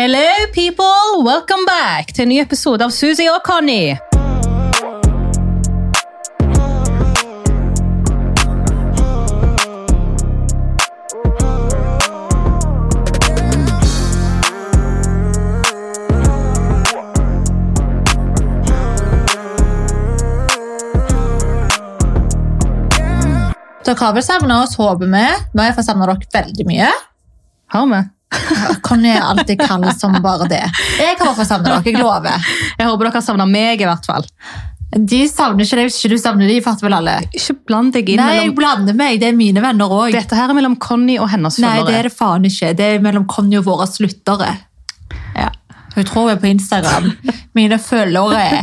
Hello, people! Welcome back til en ny episode av Susie og Connie. Dere har vel savna oss, håper vi. Vi har savna dere veldig mye. Har vi? Conny er alltid kalle som bare det. Jeg har også savne dere, jeg lover. Jeg håper dere savner meg, i hvert fall. De savner ikke deg, hvis ikke du savner de, fatter vel alle. Ikke bland deg inn Nei, jeg blander meg. Det er mine venner òg. Dette her er mellom Conny og hennes Nei, det følgere. er det faen ikke. Det er mellom Conny og våre sluttere. Ja. Hun tror jeg er på Instagram. Mine følgere.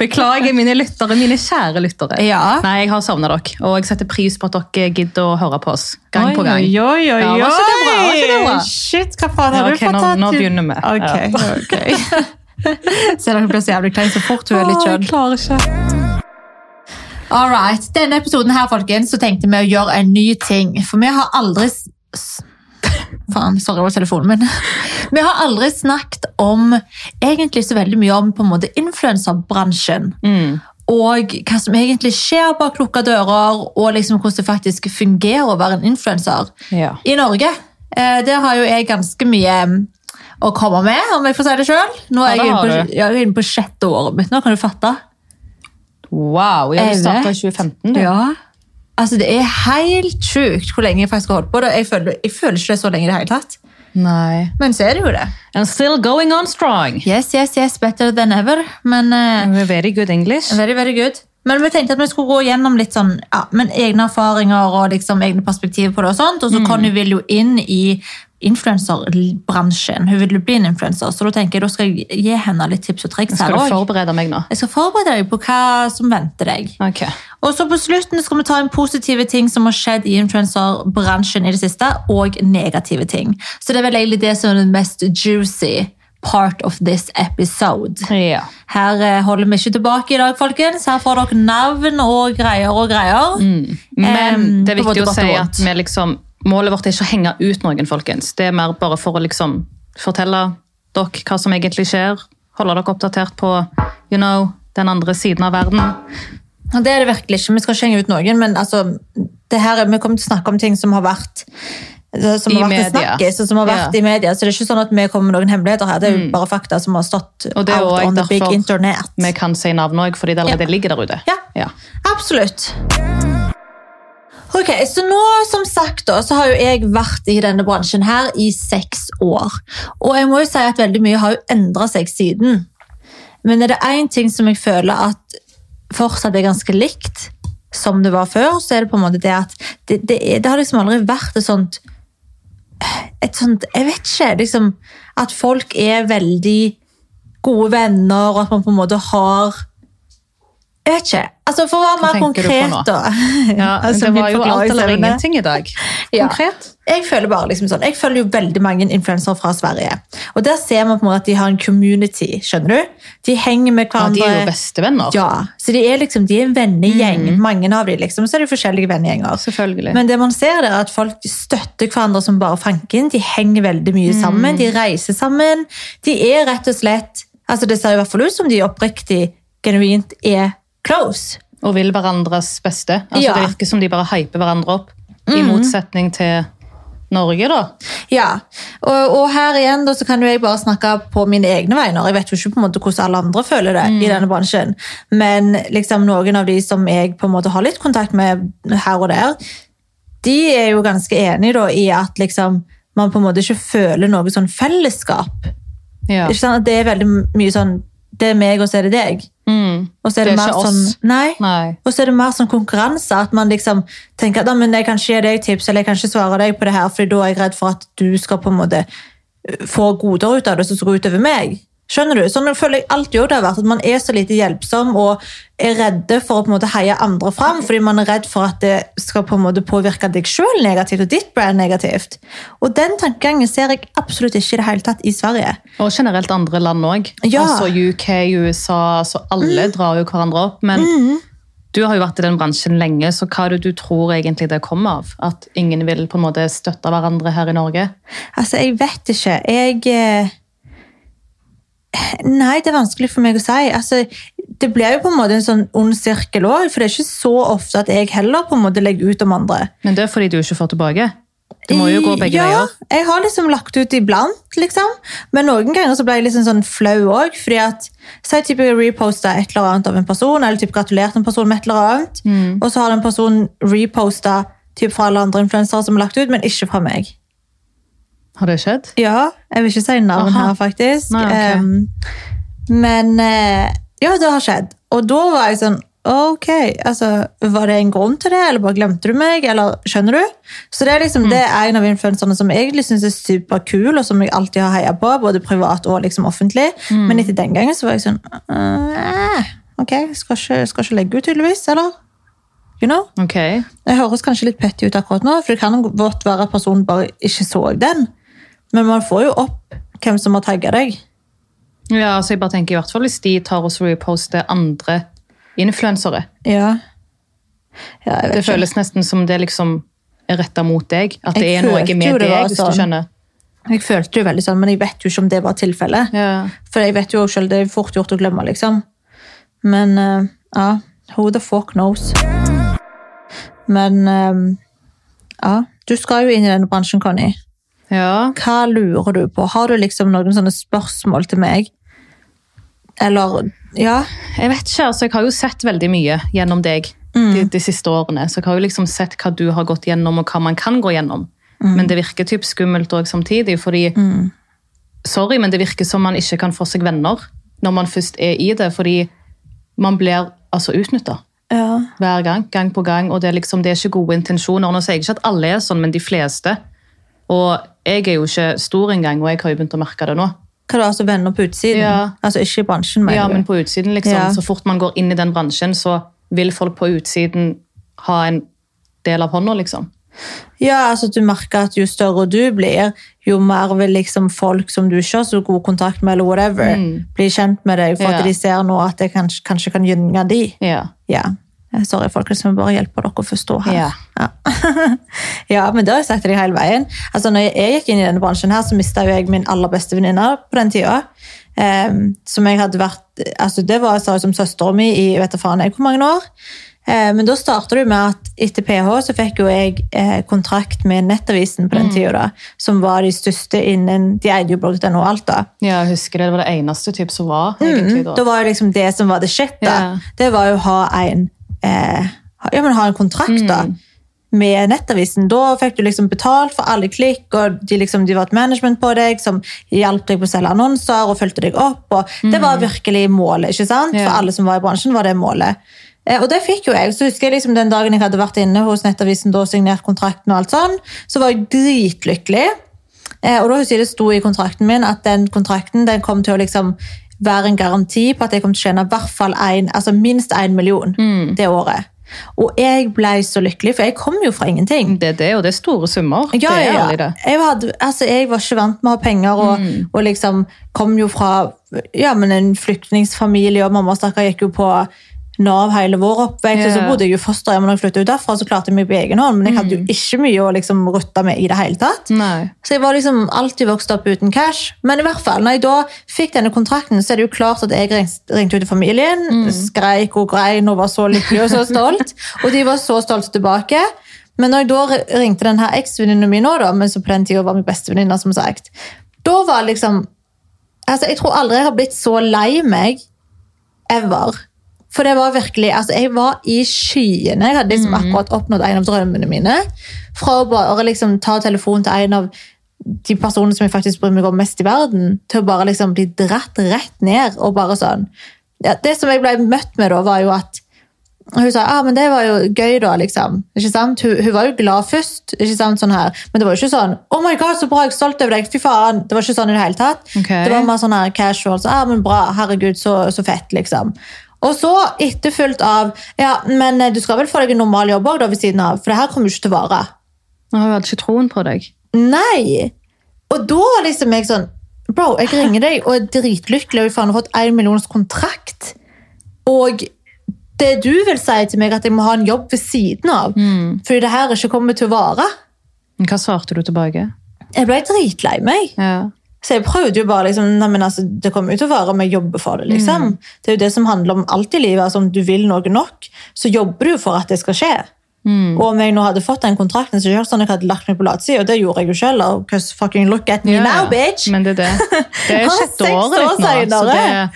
Beklager, mine lyttere, mine kjære lyttere. Ja. Nei, jeg har savna dere, og jeg setter pris på at dere gidder å høre på oss gang på gang. Oi, oi, oi, Ja, oi. var ikke det bra? Var ikke det bra? Shit, hva faen har Ja, du fått nå- tatt? nå begynner vi. Ok, ok. Ser dere blir så jævlig klein så fort hun er litt skjønn. klarer ikke. Alright, Denne episoden her, folkens, så tenkte vi å gjøre en ny ting. For vi har aldri Faen, sorry, det var telefonen min. Vi har aldri snakket om egentlig så veldig mye om på en måte influenserbransjen. Mm. Og hva som egentlig skjer bak lukka dører, og liksom hvordan det faktisk fungerer å være en influenser Ja. i Norge. Eh, Der har jo jeg ganske mye mm, å komme med, om jeg får si det sjøl. Nå er Ja, jeg inne på, inne på sjette året mitt. Nå kan du fatte. Wow, jeg starta i 2015. Du. Ja. Altså, Det er helt sjukt hvor lenge jeg faktisk har holdt på det. Jeg føler, jeg føler ikke det så lenge i det hele tatt. Nei. Men så er det jo det. And still going on strong. Yes, yes, yes, better than ever. Men uh, Very good English. very, very good. Men vi tenkte at vi skulle gå gjennom litt sånn, ja, men egne erfaringer og liksom egne perspektiver på det. Og sånt. Og så Conny vil jo inn i influenserbransjen. Hun vil jo bli en influenser, så da tenker jeg da skal jeg gi henne litt tips og triks Skal her du også. forberede meg nå? Jeg skal forberede deg på hva som venter deg. Ok. Og så på slutten skal vi ta en positive ting som har skjedd i influencerbransjen i det siste, og negative ting. Så det er vel egentlig det som er den mest juicy part of this episode. Ja. Her eh, holder vi ikke tilbake i dag, folkens. Her får dere navn og greier og greier. Men Em, det er viktig å si at liksom, målet vårt er ikke å henge ut noen, folkens. Det er mer bare for å liksom fortelle dere hva som egentlig skjer. Holde dere oppdatert på you know, den andre siden av verden. Det er det virkelig ikke. Vi skal ikke henge ut noen, men altså, det her, er- vi kommer til å snakke om ting som har vært som I har vært og som har vært Ja. i media. Så det er ikke sånn at vi kommer med noen hemmeligheter her. Det er jo bare fakta som har stått Og det er out on the big internet. Vi kan si navn òg, fordi det allerede ligger der ute. Ja. Ja. Absolutt. Ok, så nå som sagt da, så har jo jeg vært i denne bransjen her i seks år. Og jeg må jo si at veldig mye har jo endret seg siden. Men er det en ting som jeg føler at fortsatt er ganske likt som det var før, så er det på en måte det at det, det, det har liksom aldri vært et sånt et sånt, jeg vet ikke, liksom at folk er veldig gode venner, og at man på en måte har Jeg vet ikke. Altså For å være Hva mer konkret, da. Ja, Altså, det var jo alt eller ingenting i dag. Ja. Konkret. Jeg føler bare liksom sånn, jeg følger jo veldig mange influensere fra Sverige. Og der ser man på en måte at de har en community. skjønner du? De henger med hverandre. Ja, de er jo bestevenner. Ja, så de er liksom, de er en vennegjeng, mange av de liksom. Så er det forskjellige vennegjenger. Selvfølgelig. Men det man ser er at folk støtter hverandre som bare fanken. De henger veldig mye sammen, de reiser sammen. De er rett og slett altså Det ser i hvert fall ut som de oppriktig, genuint er close. og vil hverandres beste. Altså, Ja. Det virker som de bare hyper hverandre opp, i motsetning til Norge, da. Ja, og, og her igjen da, så kan jeg bare snakke på mine egne vegne. Jeg vet jo ikke på en måte hvordan alle andre føler det i denne bransjen. Men liksom noen av de som jeg på en måte har litt kontakt med her og der, de er jo ganske enige da, i at liksom, man på en måte ikke føler noe sånn fellesskap. Ja. Ikke sant? At det er veldig mye sånn Det er meg, og så er det deg. Mm. Og så er det, Det er mer sånn. Nei. Nei. Og så er det mer sånn konkurranse, at man liksom tenker at men jeg kan ikke gi deg tips, eller jeg kan ikke svare deg på det her, for da er jeg redd for at du skal på en måte øh, få goder ut av det som skal gå utover meg. Skjønner du? Sånn føler jeg alltid jo det har vært, at man er så lite hjelpsom og er redde for å på en måte heie andre fram, fordi man er redd for at det skal på en måte påvirke deg selv negativt, og ditt brand negativt. Og den tankegangen ser jeg absolutt ikke i det hele tatt i Sverige. Og generelt andre land òg. Ja. Mm. Altså UK, USA, altså alle drar jo hverandre opp. Men du har jo vært i den bransjen lenge, så hva er det du tror egentlig det kommer av? At ingen vil på en måte støtte hverandre her i Norge? Altså, jeg vet ikke. Jeg, eh, Nei, det er vanskelig for meg å si. Altså, det blir jo på en måte en sånn ond sirkel òg, for det er ikke så ofte at jeg heller på en måte legger ut om andre. Men det er fordi du ikke får tilbake. Det må jo gå begge ja, veier. jeg har liksom lagt ut iblant, liksom. Men noen ganger så ble jeg liksom sånn flau òg. Fordi at Si typ jeg reposta et eller annet av en person, eller typ gratulert en person med et eller annet, Mm. og så har den personen reposta typ fra alle andre influensere som har lagt ut, men ikke fra meg. Har det skjedd? Ja, jeg vil ikke si navn Aha. her, faktisk. Nei, okay. um, men eh, ja, det har skjedd. Og da var jeg sånn Ok, altså, Var det en grunn til det, eller bare glemte du meg? eller Skjønner du? Så Det er liksom, det er en av influenserne som jeg egentlig syns er superkul, og som jeg alltid har heia på, både privat og liksom offentlig. Men etter den gangen så var jeg sånn uh, Ok, skal ikke, skal ikke legge ut, tydeligvis. Eller? You know? Ok. Jeg høres kanskje litt petty ut akkurat nå, for det kan godt være at personen bare ikke så den. Men man får jo opp hvem som har tagga deg. Ja, altså jeg bare tenker i hvert fall Hvis de tar og reposter andre influensere Ja. ja Det ikke. føles nesten som det liksom er retta mot deg. At det Jeg er noe med det deg, hvis sånn. du skjønner. Jeg følte det jo veldig sånn, men jeg vet jo ikke om det var tilfellet. Ja. For jeg vet jo selv, det er fort gjort å glemme, liksom. Men uh, ja, who the fuck knows? Men uh, ja, du skal jo inn i denne bransjen, Conny. Ja. Hva lurer du på? Har du liksom noen sånne spørsmål til meg? Eller Ja. Jeg vet ikke, altså jeg har jo sett veldig mye gjennom deg de, de siste årene. Så jeg har jo liksom sett hva du har gått gjennom, og hva man kan gå gjennom. Men det virker typ skummelt òg samtidig, fordi Sorry, men det virker som man ikke kan få seg venner når man først er i det, fordi man blir altså utnytta ja. hver gang, gang på gang, og det er liksom, det er ikke gode intensjoner. Nå sier jeg ikke at alle er sånn, men de fleste. Og jeg er jo ikke stor engang, og jeg har jo begynt å merke det nå. Hva da, altså venner på utsiden? Ja. Altså ikke i bransjen, mener Ja, du? men på utsiden, liksom. Ja. Så fort man går inn i den bransjen, så vil folk på utsiden ha en del av hånda, liksom. Ja, altså du merker at jo større du blir, jo mer vil liksom folk som du ikke har så god kontakt med, eller whatever, bli kjent med deg, for Mm. Ja. at de ser nå at det kanskje, kanskje kan gynge de. Ja. Ja. Eh, Sorry, folkens, vi bare hjelper dere å forstå her. Ja. Ja. ja, men det har jeg sagt til deg hele veien. Altså, når jeg gikk inn i denne bransjen her, så mistet jo jeg min aller beste venninne på den tida. Um, som jeg hadde vært, altså det var jeg som søstera mi i vet du faen jeg hvor mange år. Um, men da startet det med at etter PH så fikk jo jeg eh, kontrakt med Nettavisen på den tida, som var de største innen De eide jo blogg.no og alt, da. ja, jeg husker det. Det var det eneste typ som var, egentlig. Da da. var jo liksom det som var det shit, da. Yeah. Det var jo å ha en eh, Ja, men ha en kontrakt, da. Med Nettavisen. Da fikk du liksom betalt for alle klikk, og de, liksom, de var et management på deg som hjalp deg på å selge annonser og fulgte deg opp. og Det var virkelig målet. ikke sant? Ja. For alle som var i bransjen, var det målet. Eh, Og det fikk jo jeg. Så husker jeg liksom Den dagen jeg hadde vært inne hos Nettavisen og signert kontrakten, og alt sånn, så var jeg dritlykkelig. Eh, og da husker jeg det sto i kontrakten min at den kontrakten den kom til å liksom være en garanti på at jeg kom til å tjene i hvert fall en, altså minst én million det året. Og jeg ble så lykkelig, for jeg kom jo fra ingenting. Det er det, og det er store summer. Ja, det er ja, ærlig, det. Jeg, hadde, altså, jeg var ikke vant med å ha penger, og, og liksom kom jo fra ja, men en flyktningsfamilie, og mamma stakkar gikk jo på Nav hele vår oppvekst, og så bodde jeg jo fosterhjem, når jeg flyttet ut derfra, så klarte jeg meg på egen hånd, men jeg hadde jo ikke mye å liksom rutte med i det hele tatt. Nei. Så jeg var liksom alltid vokst opp uten cash. Men i hvert fall, når jeg da fikk denne kontrakten, så er det jo klart at jeg ringte ut til familien, skreik og grein og var så lykkelig og så stolt. og de var så stolte tilbake. Men når jeg da ringte den her eks-venninnen min nå, da, men som på den tida var min bestevenninne, som sagt, da var liksom altså Jeg tror aldri jeg har blitt så lei meg ever. For det var virkelig, altså Jeg var i skyene. Jeg hadde liksom akkurat oppnådd en av drømmene mine. Fra å bare liksom ta telefonen til en av de personene som jeg faktisk bryr meg om mest i verden, til å bare liksom bli dratt rett ned. og bare sånn. Ja, det som jeg ble møtt med da, var jo at hun sa ah, men det var jo gøy, da. liksom. Ikke sant? Hun, hun var jo glad først, ikke sant, sånn her. men det var jo ikke sånn oh my god, så bra, jeg er stolt over deg. Fy faen. Det var ikke sånn i det hele tatt. Okay. Det var mer sånn her casual. Så, ah, men bra, herregud, så, så fett, liksom. Og så etterfulgt av ja, men eh, du skal vel få deg en normal jobb òg, ved siden av, for det her kommer jo ikke til å vare. Nå har jo ikke troen på deg. Nei! Og da liksom jeg sånn Bro, jeg ringer deg og er dritlykkelig og faen har fått en millions kontrakt. Og det du vil si til meg, at jeg må ha en jobb ved siden av, fordi det her ikke kommer til å vare. Hva svarte du tilbake? Jeg ble dritlei meg. Ja. Så jeg prøvde jo bare liksom, nei, men altså, Det kommer jo til å være om jeg jobber for det. liksom. Det er jo det som handler om alt i livet. altså Om du vil noe nok, så jobber du for at det skal skje. Og om jeg nå hadde fått den kontrakten, så sånn at jeg hadde lagt meg på latsida. Og det gjorde jeg jo selv. Because fucking look at me Ja, now, bitch! Men det er det. Det er sjette året ditt nå. Så det,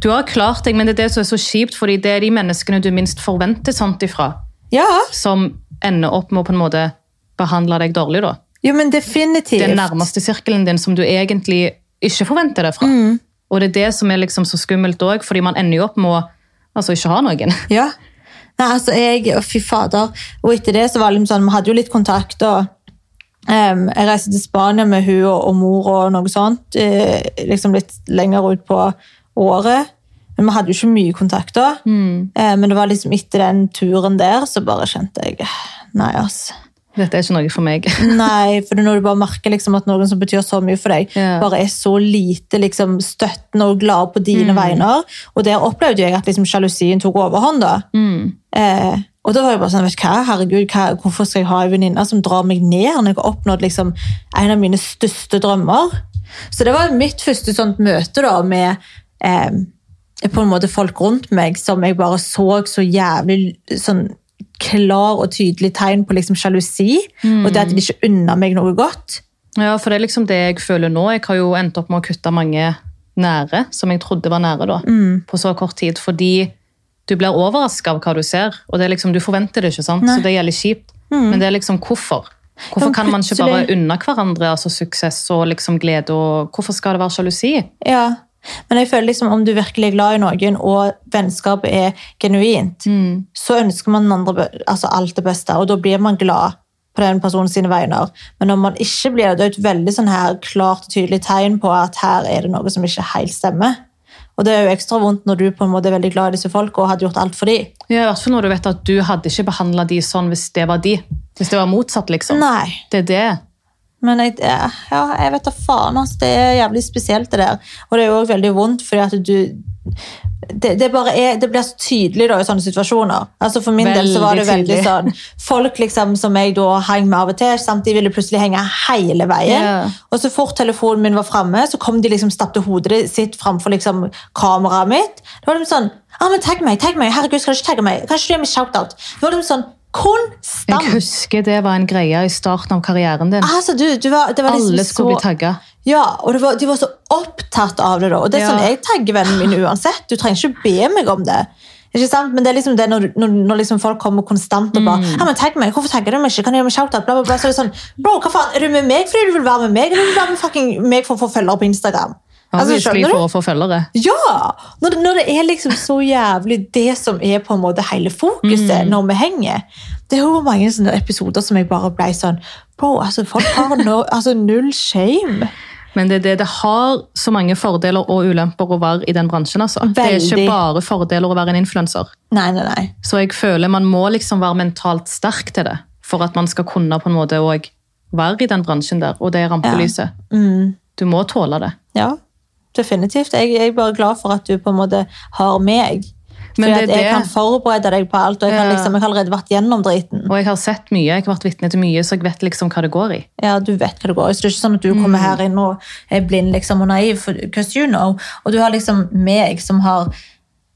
du har klart deg, men det er det som er så kjipt, fordi det er de menneskene du minst forventer sånt ifra, Ja, som ender opp med å på en måte behandle deg dårlig. da. Jo, men definitivt. Den nærmeste sirkelen din som du egentlig ikke forventer det fra. Mm. Og det er det som er liksom så skummelt òg, fordi man ender jo opp med å altså, ikke ha noen. Ja. Nei, altså jeg, å, Fy fader. Og etter det så var det liksom sånn, vi hadde jo litt kontakt. og um, Jeg reiste til Spania med hun og, og mor og noe sånt. Eh, liksom litt lenger ut på året. Men vi hadde jo ikke mye kontakt da. Eh, men det var liksom etter den turen der så bare kjente jeg Nei, altså. Dette er ikke noe for meg. Nei, for når du bare merker liksom at noen som betyr så mye for deg, Ja. bare er så lite liksom, støttende og glad på dine vegne. Og der opplevde jeg at liksom, sjalusien tok overhånd. da. Eh, og da var jeg bare sånn, vet du hva, herregud, hva, hvorfor skal jeg ha en venninne som drar meg ned når jeg har oppnådd liksom, en av mine største drømmer? Så det var mitt første sånt møte da med eh, på en måte folk rundt meg som jeg bare så så jævlig sånn klar og tydelig tegn på liksom sjalusi, og det at de ikke unna meg noe godt. Ja, for det er liksom det jeg føler nå. Jeg har jo endt opp med å kutte mange nære, som jeg trodde var nære da, på så kort tid, fordi du blir overrasket av hva du ser, og det er liksom, du forventer det ikke, sant? så det gjelder kjipt. Men det er liksom hvorfor? Hvorfor kan man ikke bare unne hverandre altså suksess og liksom glede, og hvorfor skal det være sjalusi? Ja, men jeg føler liksom om du virkelig er glad i noen, og vennskapet er genuint, så ønsker man den andre altså alt det beste, og da blir man glad på den personen sine vegne. Men når man ikke blir det, er et veldig sånn her klart og tydelig tegn på at her er det noe som ikke helt stemmer. Og det er jo ekstra vondt når du på en måte er veldig glad i disse folk og hadde gjort alt for dem. Ja, i hvert fall når du vet at du hadde ikke behandlet de sånn hvis det var de. Hvis det var motsatt, liksom. Nei. Det er det. Men jeg, ja, jeg vet da faen, altså. Det er jævlig spesielt, det der. Og det er jo også veldig vondt, fordi at du det, det, er, det blir så tydelig da, i sånne situasjoner. Altså For min del så var det Veldig veldig sånn Folk liksom som jeg da hang med av og til, sant? de ville plutselig henge hele veien. Yeah. Og så fort telefonen min var framme, så kom de liksom stappte hodet sitt framfor liksom, kameraet mitt. Da var de sånn ah, men Tagg meg, tagg meg! Herregud, skal du ikke tagge meg? Kan ikke du gi meg shout-out? Det var liksom sånn konstant. Jeg husker det var en greie i starten av karrieren din. Altså, du, du var, det var liksom Alle skulle så... bli tagget. Ja, og det var, de var så opptatt av det da. Og det er Ja. sånn jeg tagger vennene mine uansett. Du trenger ikke be meg om det. Ikke sant? Men det er liksom det når, når, når liksom folk kommer konstant og bare ja, men tagg meg, hvorfor tagger du meg ikke? Kan jeg gjøre meg shoutout? Bla, bla, bla. Så er det sånn, bro, hva faen? Er du med meg fordi du vil være med meg? Eller vil du være med fucking meg for å få følgere på Instagram? Altså, Obviously skjønner du? for å få følgere. Ja! Når det, når det er liksom så jævlig det som er på en måte hele fokuset når vi henger. Det er jo mange sånne episoder som jeg bare ble sånn Bro, altså folk har no, altså, null shame. Men det, det, det har så mange fordeler og ulemper å være i den bransjen. Altså. Det er ikke bare fordeler å være en influenser. Nei, nei, nei. Så jeg føler man må liksom være mentalt sterk til det, for at man skal kunne på en måte også være i den bransjen der, og det er rampelyset. Du må tåle det. Ja, definitivt. Jeg, jeg er bare glad for at du på en måte har meg. Men det at er jeg det. kan forberede deg på alt, og jeg, kan liksom, jeg har allerede vært gjennom driten. Og jeg har sett mye, jeg har vært vitne til mye, så jeg vet liksom hva det går i. Ja, du vet hva det går i. Så det er ikke sånn at du Mm. kommer her inn og er blind liksom, og naiv, for, because you know. Og du har liksom meg som har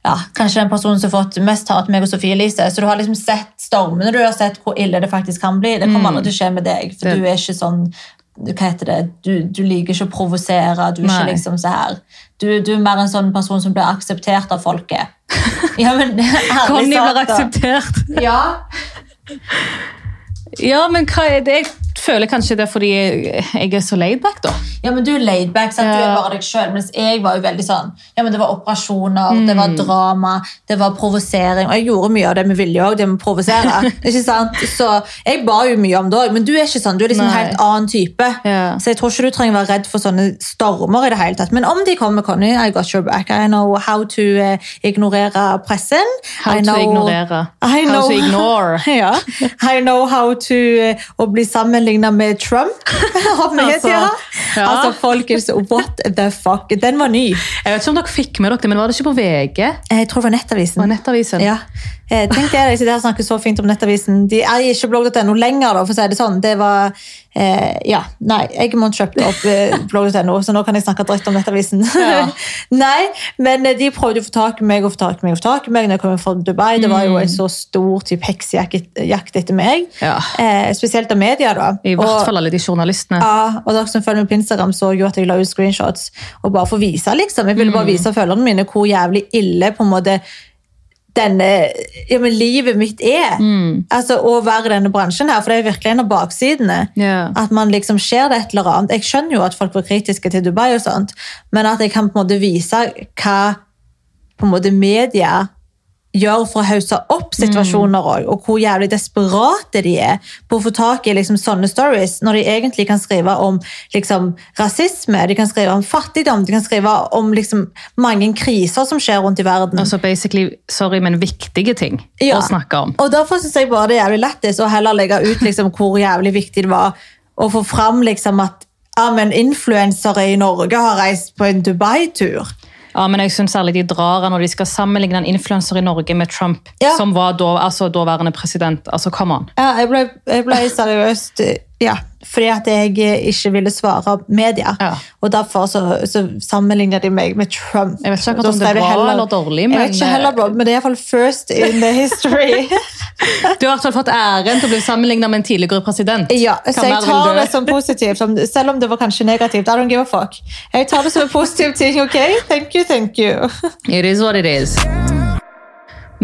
ja, kanskje den personen som har fått mest hat, meg og Sofie Elise. Så du har liksom sett stormene, du har sett hvor ille det faktisk kan bli. Det kommer aldri til å skje med deg, for Mm. Det- du er ikke sånn hva heter det, du, du liker ikke å provosere, du er ikke liksom så her. Du, du er mer en sånn person som blir akseptert av folket. Ja, men Conny blir akseptert. Ja, Ja, men hva er det? Føler kanskje det er fordi jeg er så laidback, da. Ja, men du er laidback, sant? du er bare deg selv, mens jeg var jo veldig sånn, ja, men det var operasjoner, det var drama, det var provosering, og jeg gjorde mye av det med vilje òg, det med å provosere, ikke sant? Så jeg ba jo mye om det også, men du er ikke sånn, du er liksom en helt annen type. Ja. Så jeg tror ikke du trenger være redd for sånne stormer i det hele tatt. Men om de kommer, Conny, I got your back. I know how to eh, ignorere pressen. How I to ignorere. I How to ignore. ja. I know how to eh, å bli sammenlignet med Trump. Altså, ja. altså, folkens, what the fuck? Den var ny. Jeg vet ikke om dere fikk med dere det, men var det ikke på VG? Jeg tror det var Nettavisen. Var Nettavisen? Ja. Eh, Tenk dere, de snakker så fint om Nettavisen. De er ikke blogg.no lenger, da, for å si det sånn. Det var eh, ja, nei, Eggemont kjøpte opp eh, blogg.no, så nå kan jeg snakke dritt om Nettavisen. Ja. nei, men eh, de prøvde å få tak i meg og få tak i meg og få tak i meg når jeg kom fra Dubai. Det var jo en så stor type heksejakt etter meg. Ja. Eh, spesielt av media, da. I hvert Og- fall alle de journalistene. ja, og dere som følger meg på Instagram så jo at jeg la ut screenshots og bare for å vise liksom. Jeg ville bare vise følgerne mine hvor jævlig ille på en måte denne, ja, men livet mitt er. Altså Å være i denne bransjen her, for det er virkelig en av baksidene. Yeah. At man liksom ser det et eller annet. Jeg skjønner jo at folk var kritiske til Dubai, og sånt, men at jeg kan på en måte vise hva på en måte media gjør for å hausse opp situasjoner også, og hvor jævlig desperate de er på å få tak i liksom, sånne stories, når de egentlig kan skrive om liksom, rasisme, de kan skrive om fattigdom, de kan skrive om liksom, mange kriser som skjer rundt i verden. Altså basically, sorry, men viktige ting Ja. å snakke om. Og derfor synes jeg bare det er jævlig lættis å heller legge ut liksom, hvor jævlig viktig det var å få fram liksom, at ja, men influensere i Norge har reist på en Dubai-tur. Ja, men jeg synes særlig de drar når de skal sammenligne en influenser i Norge med Trump, Ja. som var da, altså, daværende president. Altså, come on. Ja, jeg ble, jeg ble seriøst ja, fordi at jeg ikke ville svare media. Ja. Og derfor så, så sammenlignet de meg med Trump. Jeg vet ikke om det er bra heller, eller dårlig, Jeg vet ikke heller, bra, men det er iallfall first in the history. Du har i hvert fall fått æren til å bli sammenlignet med en tidligere president. ja, Hva så jeg tar det som positivt, selv om det var kanskje negativt. I don't give a fuck. Jeg tar det som en positiv ting, ok? Thank you, thank you. It is what it is.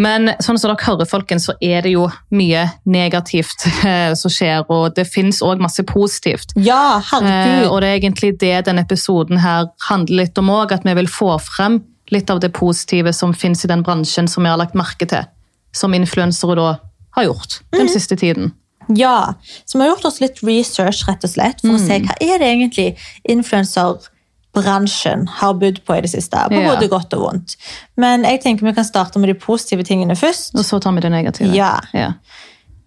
Men sånn som dere hører, folkens, så er det jo mye negativt eh, som skjer, og det fins òg masse positivt. Ja, Eh, herregud. og det er egentlig det denne episoden her handler litt om òg, at vi vil få frem litt av det positive som fins i den bransjen som vi har lagt merke til, som influensere da har gjort den Mm. siste tiden. Ja, så vi har gjort oss litt research rett og slett, for å Mm. se hva er det egentlig influenserbransjen har budd på i det siste, på Ja. både godt og vondt. Men jeg tenker vi kan starte med de positive tingene først. Og så tar vi det negative. Ja. ja.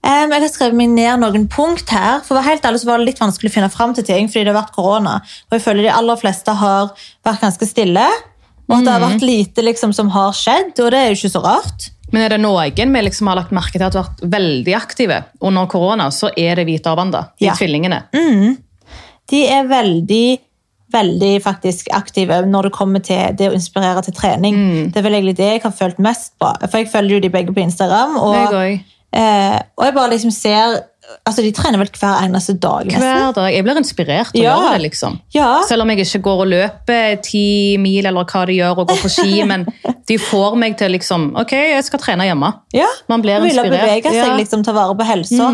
Um, jeg har skrevet meg ned noen punkt her, for helt ærlig så var det litt vanskelig å finne frem til ting, fordi det har vært korona, og jeg føler de aller fleste har vært ganske stille, og at det har Mm. vært lite liksom, som har skjedd, og det er jo ikke så rart. Men er det noen vi liksom har lagt merke til at har vært veldig aktive under korona, så er det Hvite og Wanda, de Ja. tvillingene. De er veldig, veldig faktisk aktive når det kommer til det å inspirere til trening. Mm. Det er vel egentlig det jeg har følt mest på. For jeg følger jo de begge på Instagram. Og, Jeg eh, og jeg bare liksom ser Altså, de trener vel hver eneste dag, nesten. Hver dag. Jeg blir inspirert Ja. gjøre det, liksom. Ja. Selv om jeg ikke går og løper ti mil eller hva de gjør, og går på ski, men de får meg til liksom Ok, jeg skal trene hjemme. Ja, Man blir inspirert. Vil bevege seg, Ja. Mm. liksom, ta vare på helsa.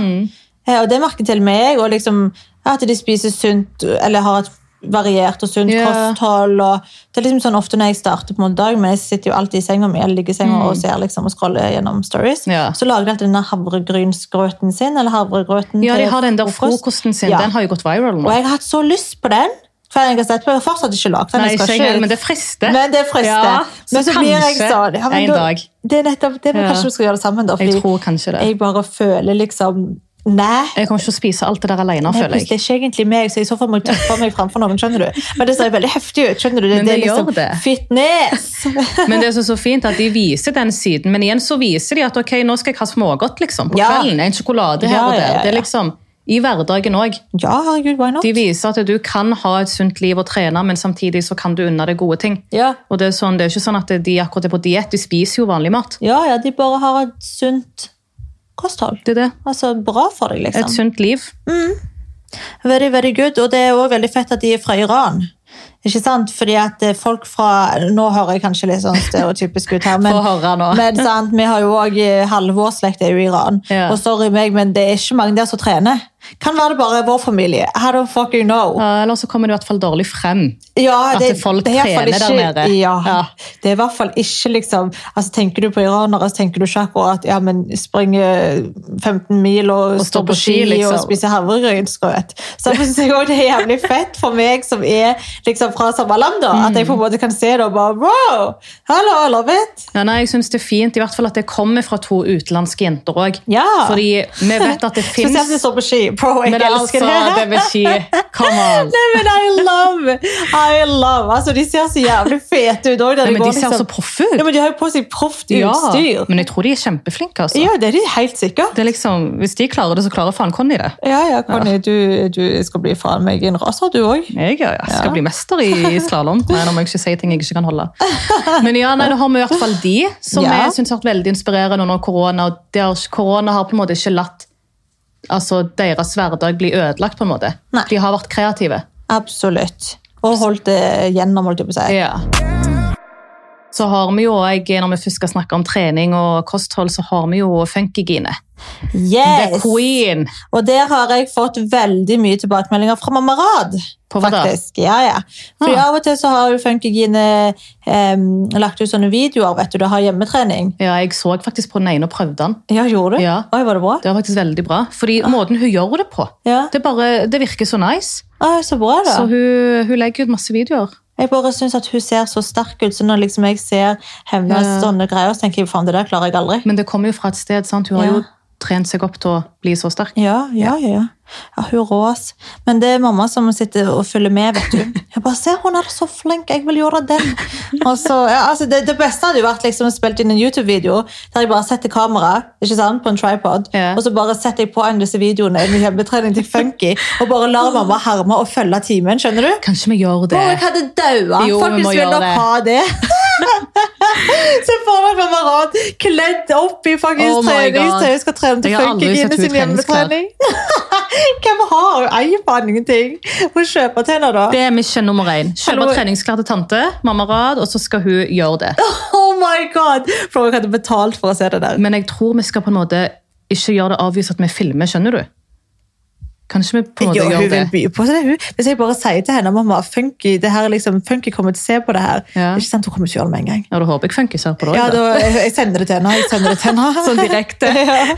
Eh, Og det merker til meg, og liksom, at de spiser sunt, eller har et variert og sunt Ja. kosthold. Og det er liksom sånn ofte når jeg starter på en dag, men jeg sitter jo alltid i senga mi eller ligger i senga og ser liksom og scroller gjennom stories, Mm. Ja. så lager de alltid denne havregrynsgrøten sin, eller havregrøten Ja, de har den der frokost. frokosten sin. Ja. Den har jo gått viral nå. Og jeg har hatt så lyst på den, For jeg har sett på, jeg har fortsatt ikke lagd den. Nei, ikke ikke- men det frister. men det frister. Ja, men så så blir jeg kanskje sånn ja, men en da- dag. Det er nettopp det, men Ja. kanskje vi skal gjøre det sammen, da. Jeg tror kanskje det. jeg bare føler liksom Nei. Jeg kommer ikke til å spise alt det der alene, Nei, føler jeg. Det er ikke egentlig meg, så i så fall må jeg tøffe meg framfor noen. skjønner du? Men det ser veldig heftig ut. skjønner du? Men det er liksom gjør det. fitness. Men det er så, så fint at de viser den siden, men igjen så viser de at ok, nå skal jeg ha smågodt liksom, på Ja. kvelden. En sjokolade her Ja, og der. ja, Det er liksom i hverdagen òg. ja, herregud, why not? De viser at du kan ha et sunt liv og trene, men samtidig så kan du unne deg gode ting. Ja. Og Det er, sånn, det er ikke sånn at de akkurat er på diett, de spiser jo vanlig mat. ja, ja, de bare har et sunt kosthold. Det er det. Altså, bra for deg, liksom. Et sunt liv. Very, very good. Og det er også veldig fett at de er fra Iran. Ikke sant? Fordi at eh, folk fra Nå hører jeg kanskje litt sånn stereotypisk ut her, men, men sant, vi har jo også halve vår slekt er jo i Iran. Ja. Og sorry meg, men det er ikke mange der som trener. Kan være det bare vår familie. I don't fucking know. Ja, eller så kommer det i hvert fall dårlig frem. Ja, At folk det er trener der nede. Ja, Ja. Det er i hvert fall ikke liksom altså Tenker du på iranere, så tenker du ikke akkurat ja, men springe 15 mil og, stå på ski, liksom. og spise havregrynsgrøt. Så jeg synes også det er jævlig fett for meg som er liksom fra samme land, da, at jeg på en måte kan se det og bare wow, hello, I love it. Ja, nei, jeg synes det er fint, i hvert fall at det kommer fra to utenlandske jenter òg. Ja. Fordi vi vet at det Spesielt hvis fins står på ski. Bro, jeg Men altså, elsker det. det vil si Come on. Nei, men I love, I love. Altså, De ser så jævlig fete ut òg. De ser så proffe Ja, ut. men de har jo på seg proft Ja, men jeg tror de er kjempeflinke. altså. Ja, det er de helt sikkert. Det er liksom, Hvis de klarer det, så klarer faen Conny det. Ja, ja, Conny, du, du skal bli faen meg en raser, du òg. Jeg ja, jeg skal Ja. bli mester i, slalåm. Nei, nå må jeg ikke si ting jeg ikke kan holde. Men ja, nei, nå har vi i hvert fall de, som Ja. jeg synes har vært veldig inspirerende under korona. og Korona har på en måte ikke latt altså, deres hverdag bli ødelagt. på en måte. Nei. De har vært kreative. Absolutt. Og holdt det gjennom, holdt jeg på å si. Ja. Så har vi jo, òg, Når vi først skal snakke om trening og kosthold, så har vi jo Funkygine. The Yes! queen. Og der har jeg fått veldig mye tilbakemeldinger fra mamma Rad. På hva da? faktisk. Ja, ja. For Ah. Av og til så har jo Funkygine em, lagt ut sånne videoer vet du, det har hjemmetrening. Ja, Jeg så faktisk på den ene og prøvde den. Ja, gjorde du? Ja. Oi, var det bra? Det var faktisk veldig bra. Fordi måten hun gjør det på, Ja. det, bare, det virker så nice. Oi, så bra da. Så hun, hun legger ut masse videoer. Jeg bare synes at hun ser så sterk ut, så når liksom jeg ser hennes Ja. sånne greier, så tenker jeg, faen, det der klarer jeg aldri. Men det kommer jo fra et sted. sant? Hun har Ja. jo trent seg opp til å bli så sterk. Ja, ja, ja. Ja. hun rås. Men det er mamma som sitter og følger med, vet du. Jeg bare ser, hun er så flink, jeg vil gjøre den. Så, ja, altså det, det beste hadde jo vært liksom å spille inn en YouTube-video der jeg bare setter kamera ikke sant, på en tripod, Ja. og så bare setter jeg på en av disse videoene i hjemmetrening til Funky, og bare lar mamma herme og følge timen, skjønner du? Kanskje vi gjør det? Å, jeg hadde daua. Folkens vil nok ha det. Se for deg mamma Rad kledd opp i faktisk Oh treningstøy skal trene til sett hun sin hjemmetrening. Hvem har hun? Eier faen ingenting. Hun kjøper til henne, da. Det er mission nummer én. Kjøpe Hallo. treningsklær til tante, mamma Rad, og så skal hun gjøre det. Oh my god! For hun hadde betalt for å se det der. Men jeg tror vi skal på en måte ikke gjøre det avvist at vi filmer, skjønner du? Kanskje vi på en måte Jo, hun gjør vil det? by på det. Hun. Hvis jeg bare sier til henne mamma, funky, det her er liksom, funky kommer til å se på det her. Ja. Ikke sant? Hun kommer til å gjøre det med en gang. Ja, da håper jeg Funky ser på det Ja, da, jeg, sender det til henne. Jeg sender det til henne. Sånn direkte. ja.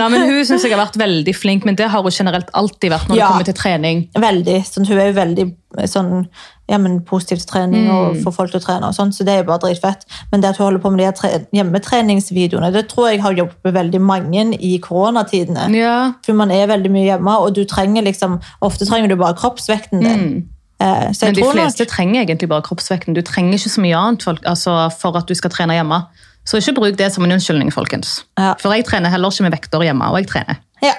Nei, men Hun synes jeg har vært veldig flink, men det har hun generelt alltid vært når Ja. det kommer til trening. Veldig. Sånn, hun er jo veldig sånn, ja, men positiv trening trening og få folk til å trene. og sånn, så Det er bare dritfett. Men det at hun holder på med de her hjemmetreningsvideoene, det tror jeg har hjulpet veldig mange i koronatidene. Ja, For man er veldig mye hjemme, og du trenger liksom, ofte trenger du bare kroppsvekten din. Eh, Mm. Men de fleste nok- trenger egentlig bare kroppsvekten. Du trenger ikke så mye annet folk, altså, for at du skal trene hjemme. Så ikke bruk det som en unnskyldning, folkens. Ja. For jeg trener heller ikke med vekter hjemme, og jeg trener. Ja.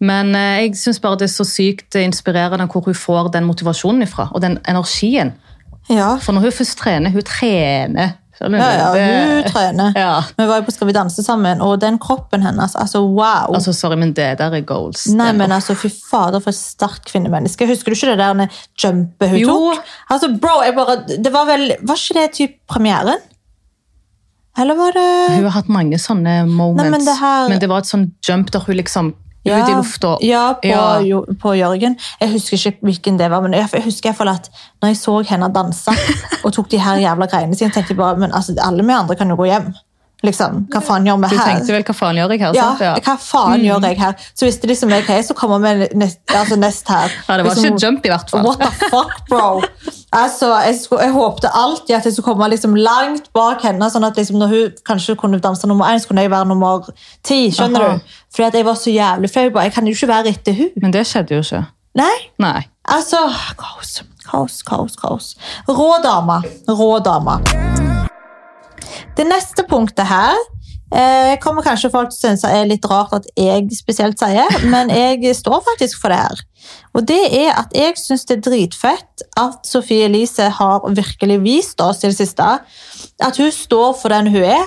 Men eh, jeg syns bare det er så sykt inspirerende hvor hun får den motivasjonen ifra, og den energien. ja. For når hun først trener, hun trener. Ja, ja, hun Det- trener. Ja. Vi var jo på Skal vi danse sammen, og den kroppen hennes, altså wow. Altså, sorry, men det der er goals. Nei, men altså, fy fader, for et sterkt kvinnemenneske. Husker du ikke det der jumpet hun Jo. tok? Altså, bro, jeg bare, det var vel, var ikke det typ premieren? Eller var det... Hun har hatt mange sånne moments. Nei, men det her- men det var et sånn jump der hun liksom ut i lufta. Ja, på, Ja. På Jørgen. Jeg husker ikke hvilken det var, men jeg, jeg husker i hvert fall at når jeg så henne danse og tok de her jævla greiene sine, tenkte jeg bare, men altså, alle vi andre kan jo gå hjem. Liksom, hva faen gjør vi Du tenkte vel hva faen gjør jeg her? Ja, sant? hva faen gjør jeg her? Så hvis det liksom jeg, ok, så kommer vi nest, altså nest her. Ja, det var liksom, ikke jump i hvert fall. What the fuck, bro? Altså, jeg, skulle, jeg håpte alltid at jeg skulle komme liksom langt bak henne, sånn at liksom når hun kanskje kunne danse nummer én, så kunne jeg være nummer ti. skjønner Aha. du? Fordi at jeg var så jævlig flau. Jeg kan jo ikke være etter hun. Men det skjedde jo ikke. Nei, Nei. altså Kaos, kaos, kaos. kaos. Rå dame. Rå dame. Det neste punktet her eh, kommer kanskje folk til å synes er litt rart at jeg spesielt sier, men jeg står faktisk for det her. Og det er at jeg syns det er dritfett at Sofie Elise har virkelig vist oss i det siste at hun står for den hun er,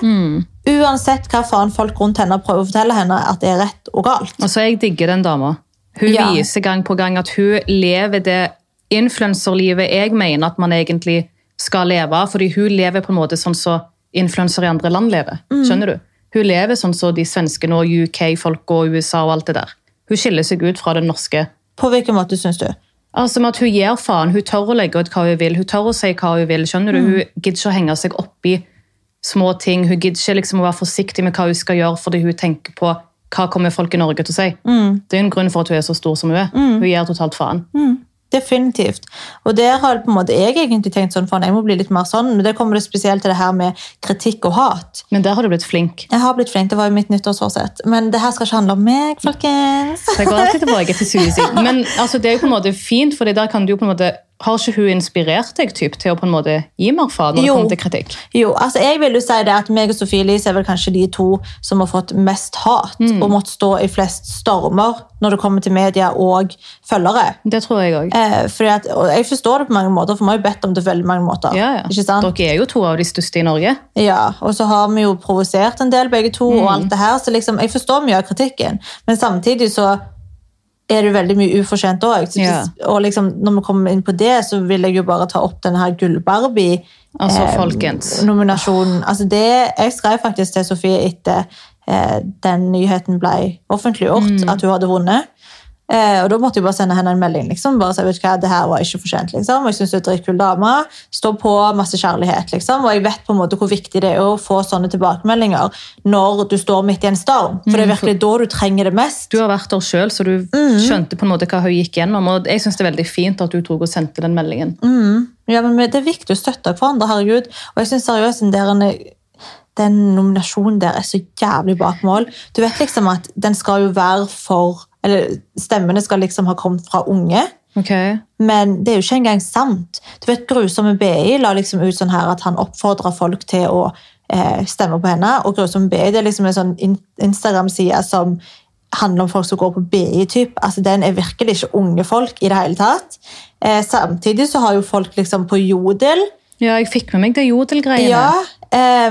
uansett hva faen folk rundt henne prøver å fortelle henne at det er rett og galt. Og så jeg digger den dama. Hun Ja. viser gang på gang at hun lever det influenserlivet jeg mener at man egentlig skal leve fordi hun lever på en måte sånn som influensere i andre land lever. Mm. Skjønner du? Hun lever sånn som de svenske og UK-folk og USA og alt det der. Hun skiller seg ut fra det norske. På hvilken måte syns du? Altså med at Hun gir faen. Hun tør å legge ut hva hun vil. Hun tør å si hva hun vil. skjønner du? Mm. Hun gidder ikke å henge seg opp i små ting. Hun gidder ikke liksom å være forsiktig med hva hun skal gjøre, fordi hun tenker på hva kommer folk i Norge til å si. Mm. Det er en grunn for at hun er så stor som hun er. Hun gir totalt faen. Definitivt. Og der har på en måte jeg egentlig tenkt sånn, faen, jeg må bli litt mer sånn, men det kommer det spesielt til det her med kritikk og hat. Men der har du blitt flink. Jeg har blitt flink, det var jo mitt nyttårsforsett. Men det her skal ikke handle om meg, folkens. Jeg går alltid tilbake til Susi. Men altså, det er jo på en måte fint, for der kan du jo på en måte har ikke hun inspirert deg typ, til å på en måte gi mer faen når Jo. det kommer til kritikk? Jo, altså jeg vil jo si det at meg og Sofie Elise er vel kanskje de to som har fått mest hat og måtte stå i flest stormer når det kommer til media og følgere. Det tror jeg òg. Eh, at, og jeg forstår det på mange måter, for vi har jo bedt om det på veldig mange måter. Ja, ja. Ikke sant? Dere er jo to av de største i Norge. Ja, og så har vi jo provosert en del begge to, og alt det her, så liksom, jeg forstår mye av kritikken, men samtidig så er det veldig mye ufortjent òg. Ja. Og liksom, når vi kommer inn på det, så vil jeg jo bare ta opp denne her Gull-Barbie. Altså, eh. Altså det, jeg skrev faktisk til Sofie etter eh, den nyheten ble offentliggjort, Mm. at hun hadde vunnet. Eh, og Da måtte jeg bare sende henne en melding. liksom, bare si, vet du hva, det her var ikke fortjent. liksom, og Jeg syns du er dritkul dame. Stå på, masse kjærlighet. liksom, Og jeg vet på en måte hvor viktig det er å få sånne tilbakemeldinger når du står midt i en storm. For det er virkelig da du trenger det mest. Du har vært der sjøl, så du skjønte på en måte hva hun gikk gjennom. Og jeg synes det er veldig fint at du tok og sendte den meldingen. Ja, men Det er viktig å støtte hverandre. herregud. Og jeg synes seriøst den nominasjonen der er så jævlig bak mål. Du vet liksom at den skal jo være for Eller stemmene skal liksom ha kommet fra unge. Okay. Men det er jo ikke engang sant. Du vet, Grusomme BI la liksom ut sånn her at han oppfordra folk til å eh, stemme på henne. Og Grusomme BI det er liksom en sånn Instagram-side som handler om folk som går på BI. typ. Altså, Den er virkelig ikke unge folk i det hele tatt. Eh, samtidig så har jo folk liksom på Jodel Ja, jeg fikk med meg det jodelgreiene. Ja, eh,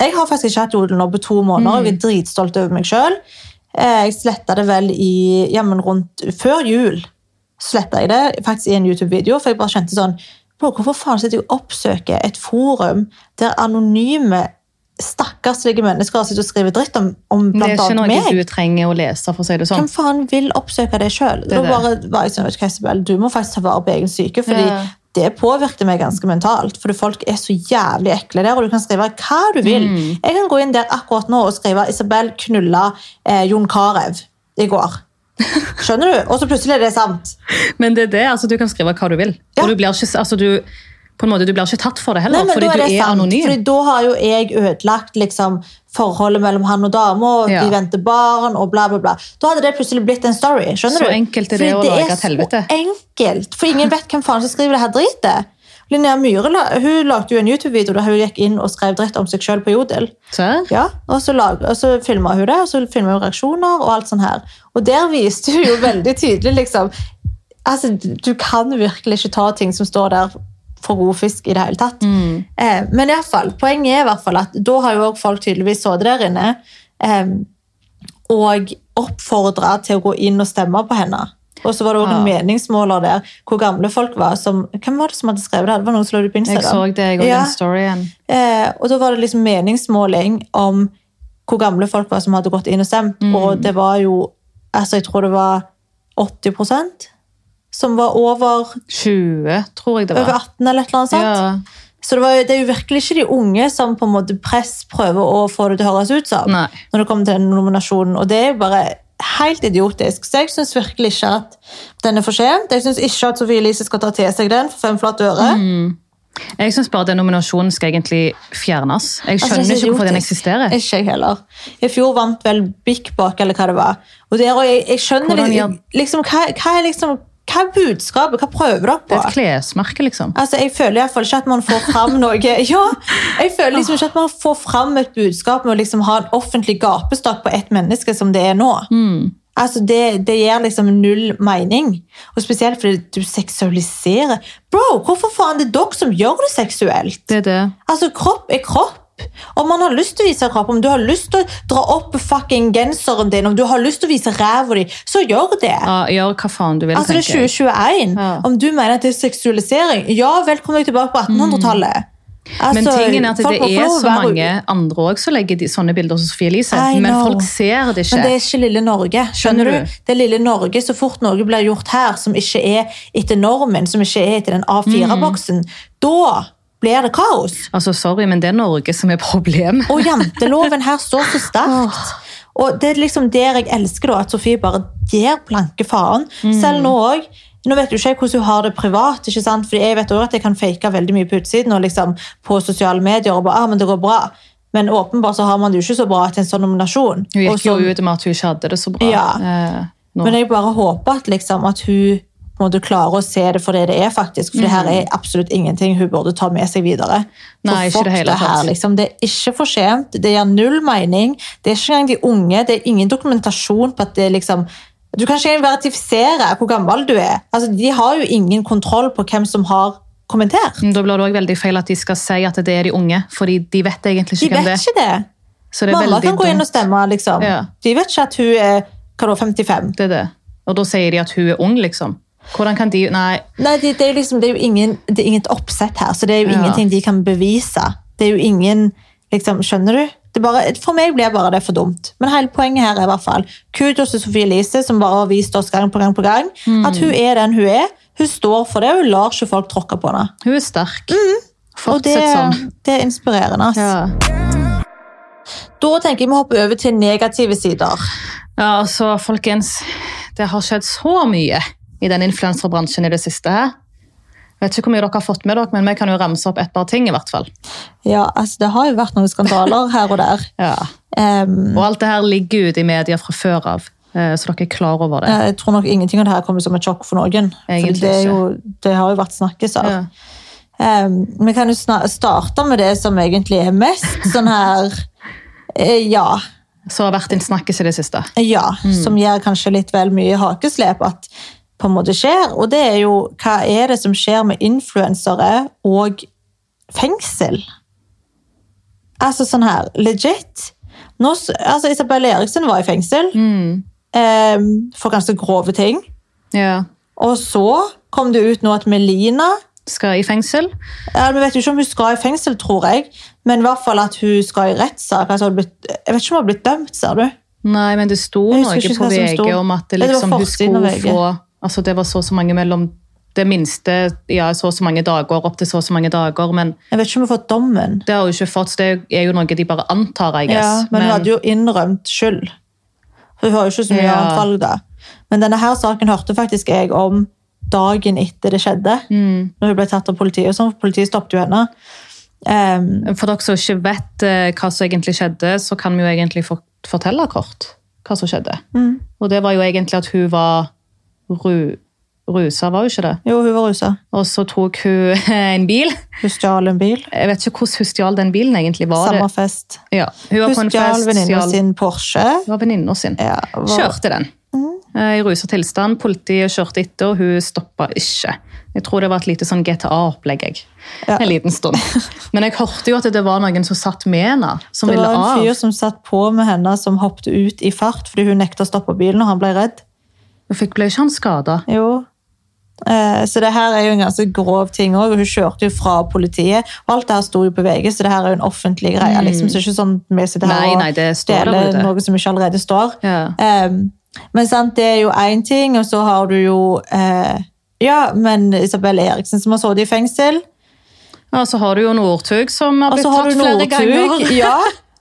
Jeg har faktisk ikke hatt Jodel nå på to måneder, og jeg er dritstolt over meg sjøl. Jeg sletta det vel i ja, men rundt før jul. Sletta jeg det faktisk i en YouTube-video, for jeg bare kjente sånn hvorfor faen sitter jeg og oppsøker et forum der anonyme, stakkarslige mennesker sitter og skriver dritt om, om Det er ikke noe meg? du trenger å lese, for å si det sånn. Hvem faen vil oppsøke det sjøl? Da bare var jeg sånn, Isabel, du må faktisk ta vare på egen syke, fordi Ja. Det påvirker meg ganske mentalt. For folk er så jævlig ekle der, og du kan skrive hva du vil. Mm. Jeg kan gå inn der akkurat nå og skrive 'Isabel knulla eh, Jon Carew i går'. Skjønner du? Og så plutselig er det sant. Men det er det, altså du kan skrive hva du vil. Ja. Og du blir ikke, altså du, på en måte, du blir ikke tatt for det heller, Nei, fordi er du er sant, anonym. Fordi da har jo jeg ødelagt liksom, forholdet mellom han og dama, og Ja. de venter barn, og bla, bla, bla. Da hadde det plutselig blitt en story. skjønner Så du? enkelt er det Fordi å lage et helvete. så enkelt, for ingen vet hvem faen som skriver det her dritet. Linnea Myhre hun lagde jo en YouTube-video der hun gikk inn og skrev dritt om seg sjøl på Jodel. Ja, og så, lag, og så filma hun det, og så filma hun reaksjoner og alt sånt her. Og der viste hun jo veldig tydelig liksom Altså, du- du kan virkelig ikke ta ting som står der for god fisk i det hele tatt. Eh, men i alle fall, poenget er i hvert fall at da har jo folk tydeligvis sittet der inne eh, og oppfordra til å gå inn og stemme på henne. Og så var det òg Ja. en meningsmåler der hvor gamle folk var. Som, hvem var det som hadde skrevet det? Det var noen som la det ut på Instagram. Jeg så det, jeg Ja. den storyen. Eh, og da var det liksom meningsmåling om hvor gamle folk var som hadde gått inn og stemt. Mm. Og det var jo altså Jeg tror det var 80 som var over, 20, tror jeg det var. over 18 eller et eller annet sånt. Ja. Så det, var, det er jo virkelig ikke de unge som på en måte press prøver å få det til å høres ut som. Nei. Når det kommer til den nominasjonen. Og det er jo bare helt idiotisk. Så jeg syns virkelig ikke at den er fortjent. Jeg syns ikke at Sofie Elise skal ta til seg den for fem flate øre. Mm. Jeg syns bare den nominasjonen skal egentlig fjernes. Jeg Altså, skjønner altså, ikke hvorfor den eksisterer. Ikke jeg heller. I fjor vant vel Bik Bak, eller hva det var. Og, der, og jeg, jeg skjønner Hvordan liksom, hva, hva er liksom hva er budskapet? Hva prøver dere Det er et klesmerke, liksom. Altså, jeg føler i hvert fall ikke at man får fram noe Ja, jeg føler liksom ikke at man får fram et budskap med å liksom ha en offentlig gapestokk på ett menneske som det er nå. Mm. Altså, det, det gir liksom null mening. Og spesielt fordi du seksualiserer. Bro, hvorfor faen det er dere som gjør det seksuelt? Det er det. Altså, kropp er kropp. Om man har lyst til å vise kropp, om du har lyst til å dra opp fucking genseren din, om du har lyst til å vise ræva di, så gjør det. Ja, gjør hva faen du vil, Altså, det er 2021. Ja. Om du mener at det er seksualisering, ja, velkommen deg tilbake på 1800-tallet. Altså, Men tingen er at det er så mange andre også som legger de, sånne bilder som Sofie Elise, men folk ser det ikke. Men det er ikke lille Norge. Skjønner skjønner du? du? Det er lille Norge, Så fort noe blir gjort her som ikke er etter normen, som ikke er etter den A4-boksen, Mm. da blir det kaos. Altså, Sorry, men det er Norge som er problemet. Og janteloven her står så sterkt. Og det er liksom der jeg elsker da, at Sofie bare gir blanke faen. Mm. Selv nå òg. Nå vet du ikke hvordan hun har det privat, ikke sant? Fordi jeg vet også at jeg kan fake veldig mye på utsiden og liksom på sosiale medier og bare, ah, men det går bra. Men åpenbart så har man det jo ikke så bra til en sånn nominasjon. Hun gikk jo ut med at hun ikke hadde det så bra. Ja. eh. Men jeg bare håper at, liksom, at hun måte klarer å se det for det det er, faktisk. For det her er absolutt ingenting hun burde ta med seg videre. For Nei, ikke det hele her, liksom. Det er ikke for sent, det gir null mening. Det er ikke engang de unge, det er ingen dokumentasjon på at det liksom Du kan ikke engang verifisere hvor gammel du er. Altså, de har jo ingen kontroll på hvem som har kommentert. Da blir det også veldig feil at de skal si at det er de unge, fordi de vet egentlig De ikke hvem vet det er. ikke det. Så det er Mamma kan gå inn og stemme, liksom. Ja. De vet ikke at hun er hva da, 55. Det er det. Og da sier de at hun er ung, liksom. Hvordan kan de Nei, Nei, det, det, er liksom, det er jo ingen, det er inget oppsett her, så det er jo Ja. ingenting de kan bevise. Det er jo ingen liksom, Skjønner du? Det bare, for meg blir bare det for dumt. Men hele poenget her er i hvert fall kudos til Sofie Elise, som bare har vist oss gang på gang på gang at hun er den hun er. Hun står for det, og hun lar ikke folk tråkke på henne. hun er sterk. Og det, sånn. det er inspirerende. ass. Ja. Da tenker jeg vi hopper over til negative sider. ja, altså, folkens. Det har skjedd så mye i den influenserbransjen i det siste her. Jeg vet ikke hvor mye dere har fått med dere, men vi kan jo ramse opp et par ting, i hvert fall. Ja, altså Det har jo vært noen skandaler her og der. Ja. Um, Og alt det her ligger ute i media fra før av, eh, så dere er klar over det. jeg tror nok ingenting av det her kommer som et sjokk for noen. Egentlig det, er ikke. jo, det har jo vært snakkes av. Ja. Um, vi kan jo starte med det som egentlig er mest sånn her eh, Ja. Så har vært en snakkis i det siste. ja Som gjør kanskje litt vel mye hakeslep at på en måte skjer. Og det er jo hva er det som skjer med influensere og fengsel? Altså sånn her, legit. Nå, altså Isabel Eriksen var i fengsel em, for ganske grove ting. Ja. Og så kom det ut nå at Melina Skal i fengsel. Ja, Vi vet jo ikke om hun skal i fengsel, tror jeg, men i hvert fall at hun skal i rettssak. Altså, jeg vet ikke om hun har blitt dømt, ser du? Nei, men det sto noe på VG om at liksom, hun skulle få altså Det var så og så mange mellom det minste ja, så og så mange dager opp til så og så mange dager, men Jeg vet ikke om hun har fått dommen. det har hun ikke fått, så det er jo noe de bare antar, I guess. Ja, men hun hadde jo innrømt skyld. For hun har jo ikke så mye Ja. annet valg da. Men denne her saken hørte faktisk jeg om dagen etter det skjedde. Mm. Når hun ble tatt av politiet. og sånn, for Politiet stoppet jo henne. Um, For dere som ikke vet eh, hva som egentlig skjedde, så kan vi jo egentlig fortelle kort hva som skjedde. Mm. Og det var jo egentlig at hun var ru, rusa, var hun ikke det? jo, hun var rusa. Og så tok hun en bil. Hun stjal en bil. Jeg vet ikke hvordan hun stjal den bilen egentlig. Var Samme det? fest. Ja, hun var Hun en stjal fest, venninna sin Porsche. Hun var venninna sin. Ja, var- Kjørte den. Eh, I rusa tilstand. Politiet kjørte etter, og hun stoppa ikke. Jeg tror det var et lite sånn GTA-opplegg. jeg. Ja. En liten stund. Men jeg hørte jo at det var noen som satt med henne. Som ville av. Det var en av. fyr som satt på med henne, som hoppet ut i fart fordi hun nekta å stoppe bilen og han ble redd. Fikk ble ikke han skada. Jo. Eh, Så det her er jo en ganske grov ting òg. Hun kjørte jo fra politiet. og Alt det her sto jo på VG, så det her er jo en offentlig greie. liksom, så det er ikke sånn vi sitter her Mm. Nei, og nei, det står der deler noe som ikke allerede står. Ja. Um, men sant, det er jo én ting, og så har du jo uh, Ja, men Isabel Eriksen som har sittet i fengsel. Ja, så har du jo Northug, som har blitt har tatt flere ganger. Ja,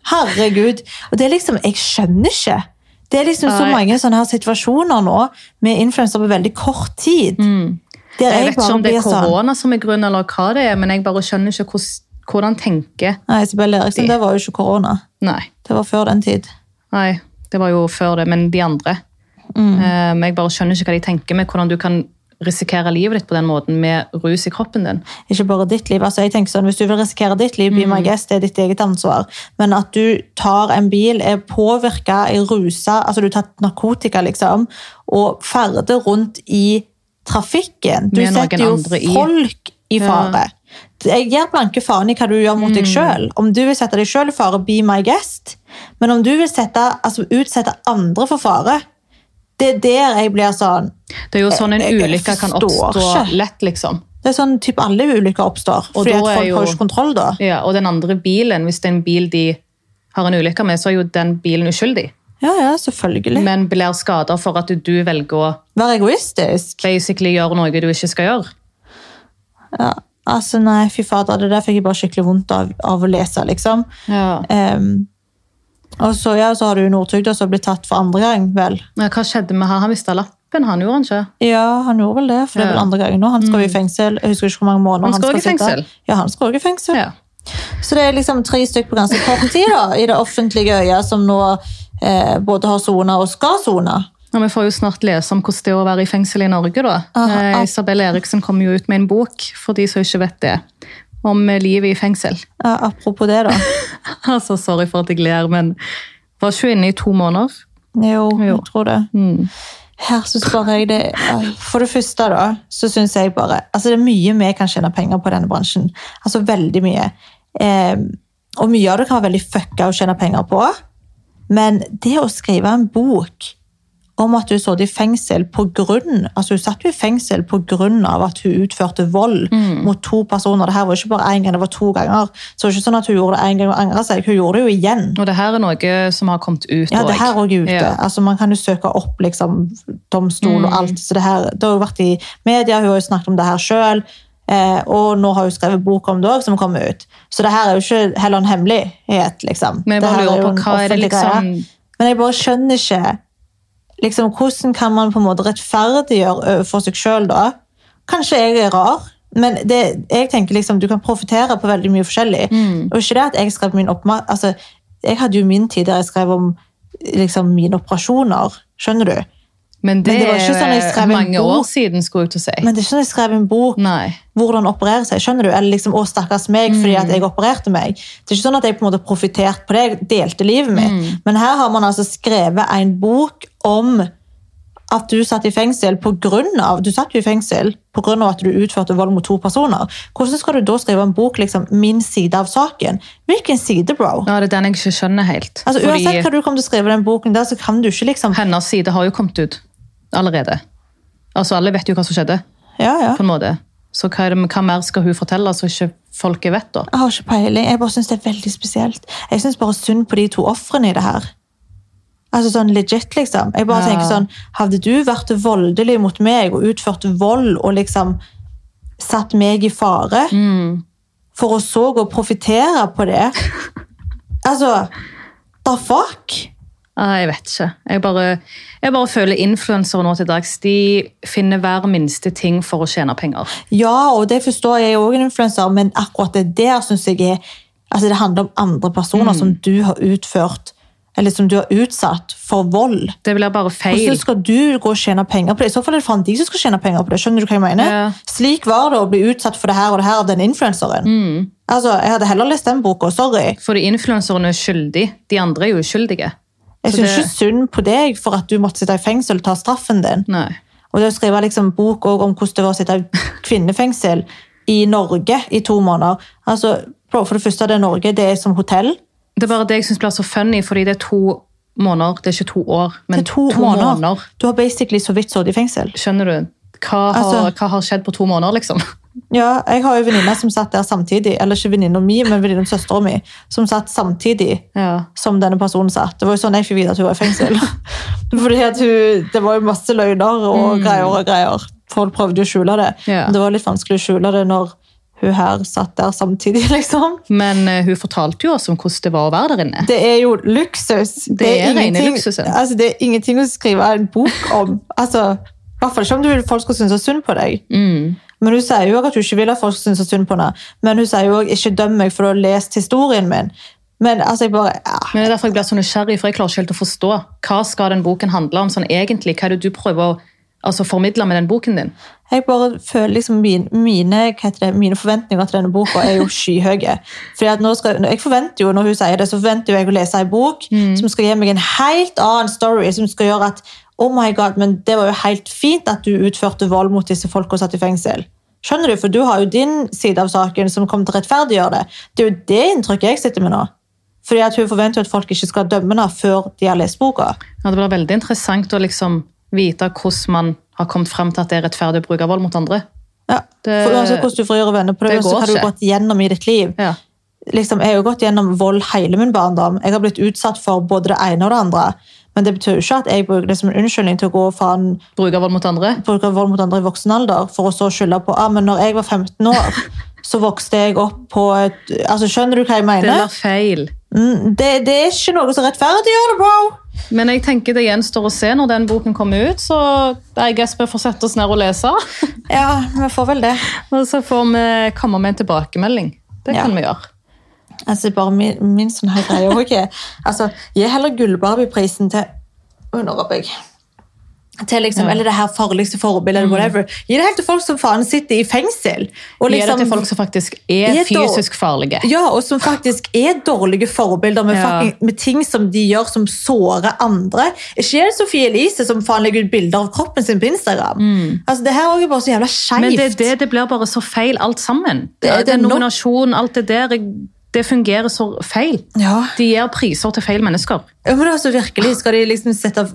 herregud. Og det er liksom, Jeg skjønner ikke. Det er liksom så mange sånne her situasjoner nå med influensere på veldig kort tid. Mm. Jeg vet ikke om det er sånn, korona som er grunnen, eller hva det er, men jeg bare skjønner ikke hvordan, tenker. Nei, Isabel Eriksen, det var jo ikke korona. Nei. Det var før den tid. Nei, det var jo før det, men de andre. Mm. Um, jeg bare skjønner ikke hva de tenker med hvordan du kan risikere livet ditt på den måten med rus i kroppen din. Ikke bare ditt liv. Altså, jeg tenker sånn, Hvis du vil risikere ditt liv, be my Mm. guest, det er ditt eget ansvar. Men at du tar en bil, er påvirka, er rusa, altså du har tatt narkotika, liksom, og ferder rundt i trafikken Du setter jo folk i. i fare. Jeg gir blanke faen i hva du gjør mot Mm. deg sjøl. Om du vil sette deg sjøl i fare, be my guest. Men om du vil sette, altså, utsette andre for fare, det er der jeg blir sånn Det er jo sånn en jeg ulykke kan oppstå ikke. lett, liksom. Det er sånn typ alle ulykker oppstår. Og Fordi folk jo- har ikke kontroll da. Ja, og den andre bilen, hvis det er en bil de har en ulykke med, så er jo den bilen uskyldig. Ja, ja, selvfølgelig. Men blir skada for at du velger å Være egoistisk. basically gjøre noe du ikke skal gjøre. Ja. Altså, nei, fy fader, det der fikk jeg bare skikkelig vondt av, av å lese, liksom. Ja. Ehm, og så, ja, så har du jo Northug da, som blitt tatt for andre gang, vel. Hva skjedde med han? Han mista lappen. han gjorde han ikke? Ja, han gjorde vel det, for det er vel andre gangen nå. Han skal jo i fengsel. Jeg husker ikke hvor mange måneder Han skal også i sitte. fengsel. Ja, han skal også i fengsel. Ja. Så det er liksom tre stykker på ganske kort tid da, i det offentlige øyet som nå eh, både har sona og skal sone. Ja, vi får jo snart lese om hvordan det er å være i fengsel i Norge. da. Aha, Eh, ah. Isabel Eriksen kom jo ut med en bok, for de som ikke vet det, om livet i fengsel. Ja, apropos det, da. Altså, Sorry for at jeg ler, men var ikke inne i to måneder. Jo, Jo. jeg tror det. Mm. Her synes bare jeg det For det første, da, så syns jeg bare Altså, det er mye vi kan tjene penger på i denne bransjen. Altså veldig mye. Eh, og mye av det kan være veldig fucka å tjene penger på. Men det å skrive en bok om at hun satt i fengsel på grunn altså Hun satt jo i fengsel på grunn av at hun utførte vold mot to personer. Det her var ikke bare én gang, det var to ganger. Så det var ikke sånn at hun gjorde det én gang og angra seg. Hun gjorde det jo igjen. Og det her er noe som har kommet ut. Ja, det her òg er ute. Ja. Altså, man kan jo søke opp liksom, domstol og alt. Så det, her, det har jo vært i media, hun har jo snakket om det her sjøl. Eh, og nå har hun skrevet bok om det òg, som kommer ut. Så det her er jo ikke heller en hemmelighet, liksom. Men jeg bare er lurer på hva er det liksom. Men jeg bare skjønner ikke liksom, Hvordan kan man på en måte rettferdiggjøre overfor seg sjøl, da? Kanskje jeg er rar, men det, jeg tenker liksom, du kan profitere på veldig mye forskjellig. Mm. Og ikke det at jeg skrev min oppmatt, altså, Jeg hadde jo min tid der jeg skrev om liksom, mine operasjoner. Skjønner du? Men det, Men det var ikke sånn jeg skrev en mange bok. år siden, skulle jeg til å si. Men det er ikke sånn jeg skrev en bok Nei. hvordan operere seg. skjønner du? Eller liksom, å, stakkars meg fordi at jeg opererte meg. Det er ikke sånn at jeg på en måte profiterte på det. Jeg delte livet mitt. Men her har man altså skrevet en bok om at du satt i fengsel på grunn av du satt jo i fengsel av at du utførte vold mot to personer. Hvordan skal du da skrive en bok liksom, min side av saken? Hvilken side, bro? Ja, det er den jeg ikke skjønner helt. Altså, Fordi uansett hva du kommer til å skrive i den boken, der, så kan du ikke liksom hennes side har jo kommet ut allerede. Altså, Alle vet jo hva som skjedde. Ja, ja. på en måte. Så hva, det, hva mer skal hun fortelle så ikke folket vet, da? Jeg har ikke peiling. Jeg bare synes det er veldig spesielt. Jeg synes bare synd på de to ofrene i det her. Altså sånn legit, liksom. Jeg bare Ja. tenker sånn, Hadde du vært voldelig mot meg og utført vold og liksom satt meg i fare, Mm. for å så å profitere på det Altså, the fuck? Ah, jeg vet ikke. Jeg bare, jeg bare føler influensere nå til dags de finner hver minste ting for å tjene penger. Ja, og det forstår jeg òg en influenser, men akkurat det der syns jeg er altså Det handler om andre personer som du har utført eller som du har utsatt for vold. Det blir bare feil. Hvordan skal du gå og tjene penger på det? I så fall er det faen de som skal tjene penger på det. Skjønner du hva jeg mener? Ja. Slik var det å bli utsatt for det her og det her av den influenseren. Mm. Altså, Jeg hadde heller lest den boka. Sorry. Fordi influenseren er skyldige. De andre er jo uskyldige. Jeg syns ikke synd på deg for at du måtte sitte i fengsel og ta straffen din. Nei. Og det å skrive liksom bok om hvordan det var å sitte i kvinnefengsel i Norge i to måneder. Altså, For det første, det er Norge, det er som hotell. Det er bare det jeg syns blir så funny, fordi det er to måneder. Det er ikke to år, men er to, måneder. Du har basically så vidt sittet i fengsel. Skjønner du? Hva har, Altså- hva har skjedd på to måneder, liksom? Ja, Jeg har jo venninner som satt der samtidig, eller ikke venninna mi, men venninna søstera mi, som satt samtidig Ja. som denne personen satt. Det var jo sånn jeg fikk vite at hun var i fengsel. Fordi at hun, Det var jo masse løgner og greier og greier. Folk prøvde jo å skjule det. Ja. Men det var litt vanskelig å skjule det når hun her satt der samtidig, liksom. Men uh, hun fortalte jo oss om hvordan det var å være der inne. Det er jo luksus. Det er rene ingenting- Altså, det er ingenting å skrive en bok om. Altså, I hvert fall ikke om du vil folk skal synes synd på deg. Mm. Men hun sier jo at hun ikke vil at folk skal synes synd på henne. Men hun sier jo også ikke døm meg for å ha lest historien min. Men altså, bare ja. Men det er derfor jeg blir så nysgjerrig, for jeg klarer ikke helt å forstå. Hva skal den boken handle om sånn egentlig? Hva er det du prøver å altså, formidle med den boken din? Jeg bare føler liksom min, mine, det, mine forventninger til denne boka er jo skyhøye. Fordi at nå skal, jeg forventer jo, Når hun sier det, så forventer jeg å lese en bok som skal gi meg en helt annen story. Som skal gjøre at oh my god, men det var jo helt fint at du utførte vold mot disse folka satt i fengsel. Skjønner du? For du har jo din side av saken som kommer til å rettferdiggjøre det. Det er jo det inntrykket jeg sitter med nå. Fordi at Hun forventer at folk ikke skal dømme henne før de har lest boka. Ja, det blir veldig interessant å liksom vite hvordan man har kommet frem til at det er rettferdig å bruke vold mot andre. Ja. Det- For Uansett hvordan du får gjøre venner på det, det så har du gått gjennom i ditt liv. Ja. liksom, jeg har jo gått gjennom vold hele min barndom. Jeg har blitt utsatt for både det ene og det andre. Men det betyr jo ikke at jeg bruker det som en unnskyldning til å gå fra en Bruke vold mot andre. bruke vold mot andre i voksen alder, for å så skylde på ah, men når jeg var 15 år, så vokste jeg opp på et altså Skjønner du hva jeg mener? Det er feil. Mm, Det, det er ikke noe som rettferdiggjør det, bro! Men jeg tenker det gjenstår å se når den boken kommer ut, så jeg guess vi får sette oss ned og lese. Ja, vi får vel det. Og så får vi komme med en tilbakemelding. Det kan Ja. vi gjøre. Altså, bare min, min sånn her greie òg er altså, Gi heller Gullbarbie-prisen til jeg. Til liksom, Ja. Mm. Eller det her farligste forbildet, Mm. whatever. Gi det helt til folk som faen sitter i fengsel. Og Gi det liksom, til folk som faktisk er Er fysisk farlige. ja, og som faktisk er dårlige forbilder med, Ja. fucking, med ting som de gjør som sårer andre. Ikke er det Sofie Elise som faen legger ut bilder av kroppen sin på Instagram. Altså, det her er bare så jævla skeivt. Mm. Men det, det, det blir bare så feil alt sammen. Det, Det- det nominasjon, alt det der, det fungerer så feil. Ja. De gir priser til feil mennesker. Ja, men altså virkelig, Skal de liksom sette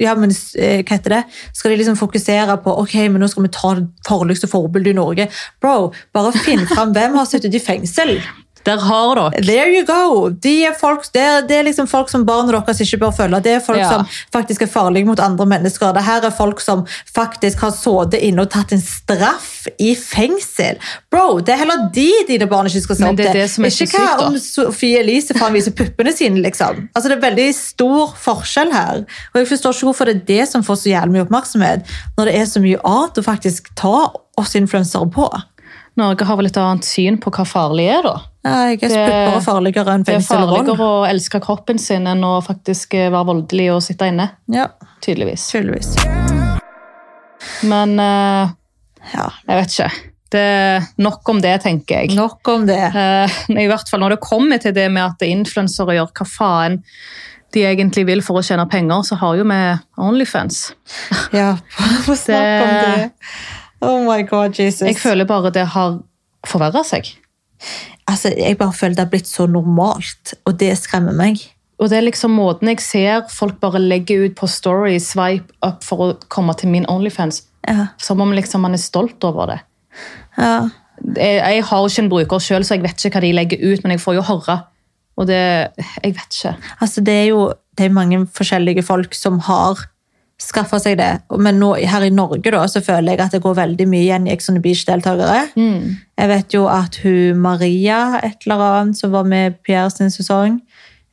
ja, men, eh, hva heter det? Skal de liksom fokusere på ok, men nå skal vi ta det farligste forbildet i Norge? Bro, bare finn fram hvem har sittet i fengsel. Der har dere. There you go! De er folk, det, er, det er liksom folk som barna deres ikke bør følge. Det er folk Ja. som faktisk er farlige mot andre mennesker. Det her er folk som faktisk har sittet inne og tatt en straff i fengsel. Bro, det er heller de dine barn ikke skal se opp det er til. det som er så ikke hva sykt, om Sofie Elise faen viser puppene sine, liksom. Altså, det er veldig stor forskjell her. Og jeg forstår ikke hvorfor det er det som får så jævlig mye oppmerksomhet, når det er så mye annet å faktisk ta oss influensere på. Norge har vel et annet syn på hva farlig er, da. Ja, jeg er Det- er farligere enn Det er farligere å elske kroppen sin enn å faktisk eh, være voldelig og sitte inne. Ja, Tydeligvis. tydeligvis. Men uh, Ja. jeg vet ikke. Det er nok om det, tenker jeg. Nok om det. Uh, I hvert fall når det kommer til det med at influensere gjør hva faen de egentlig vil for å tjene penger, så har jo vi Onlyfans. Ja, snakk om det. Oh my god, Jesus. Jeg føler bare det har forverra seg. altså, jeg bare føler det har blitt så normalt, og det skremmer meg. Og det er liksom måten jeg ser folk bare legger ut på story, swipe up for å komme til min Onlyfans. Ja. Som om liksom man er stolt over det. Ja. Jeg, jeg har ikke en bruker selv, så jeg vet ikke hva de legger ut, men jeg får jo høre. Og det Jeg vet ikke. Altså, det er jo det er mange forskjellige folk som har skaffa seg det. Men nå, her i Norge da, så føler jeg at det går veldig mye igjen i Ex on the Beach-deltakere. Jeg vet jo at hun Maria, et eller annet, som var med Pierre sin sesong,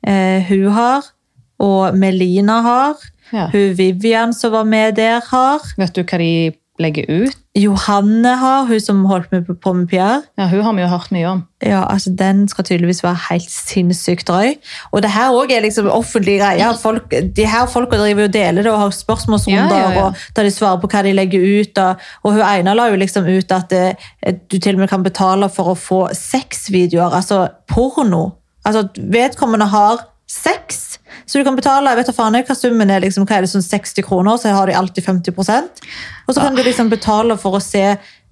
eh, hun har. Og Melina har. Ja. Hun Vivian som var med der, har. Vet du hva de legger ut? Johanne har, hun som holdt med på med Pierre. Ja, Hun har vi jo hørt mye om. Ja, altså Den skal tydeligvis være helt sinnssykt drøy. Og det her også er liksom offentlige greier. Folk, de her folka driver og deler det og har spørsmålsrunder Ja, ja, ja. og der de svarer på hva de legger ut. Og, og hun ene la jo liksom ut at det, du til og med kan betale for å få sexvideoer, altså porno. Altså vedkommende har sex. Så du kan betale jeg vet faen jeg hva summen er, liksom, hva er det, sånn 60 kroner, så har de alltid 50% Og så kan du liksom betale for å se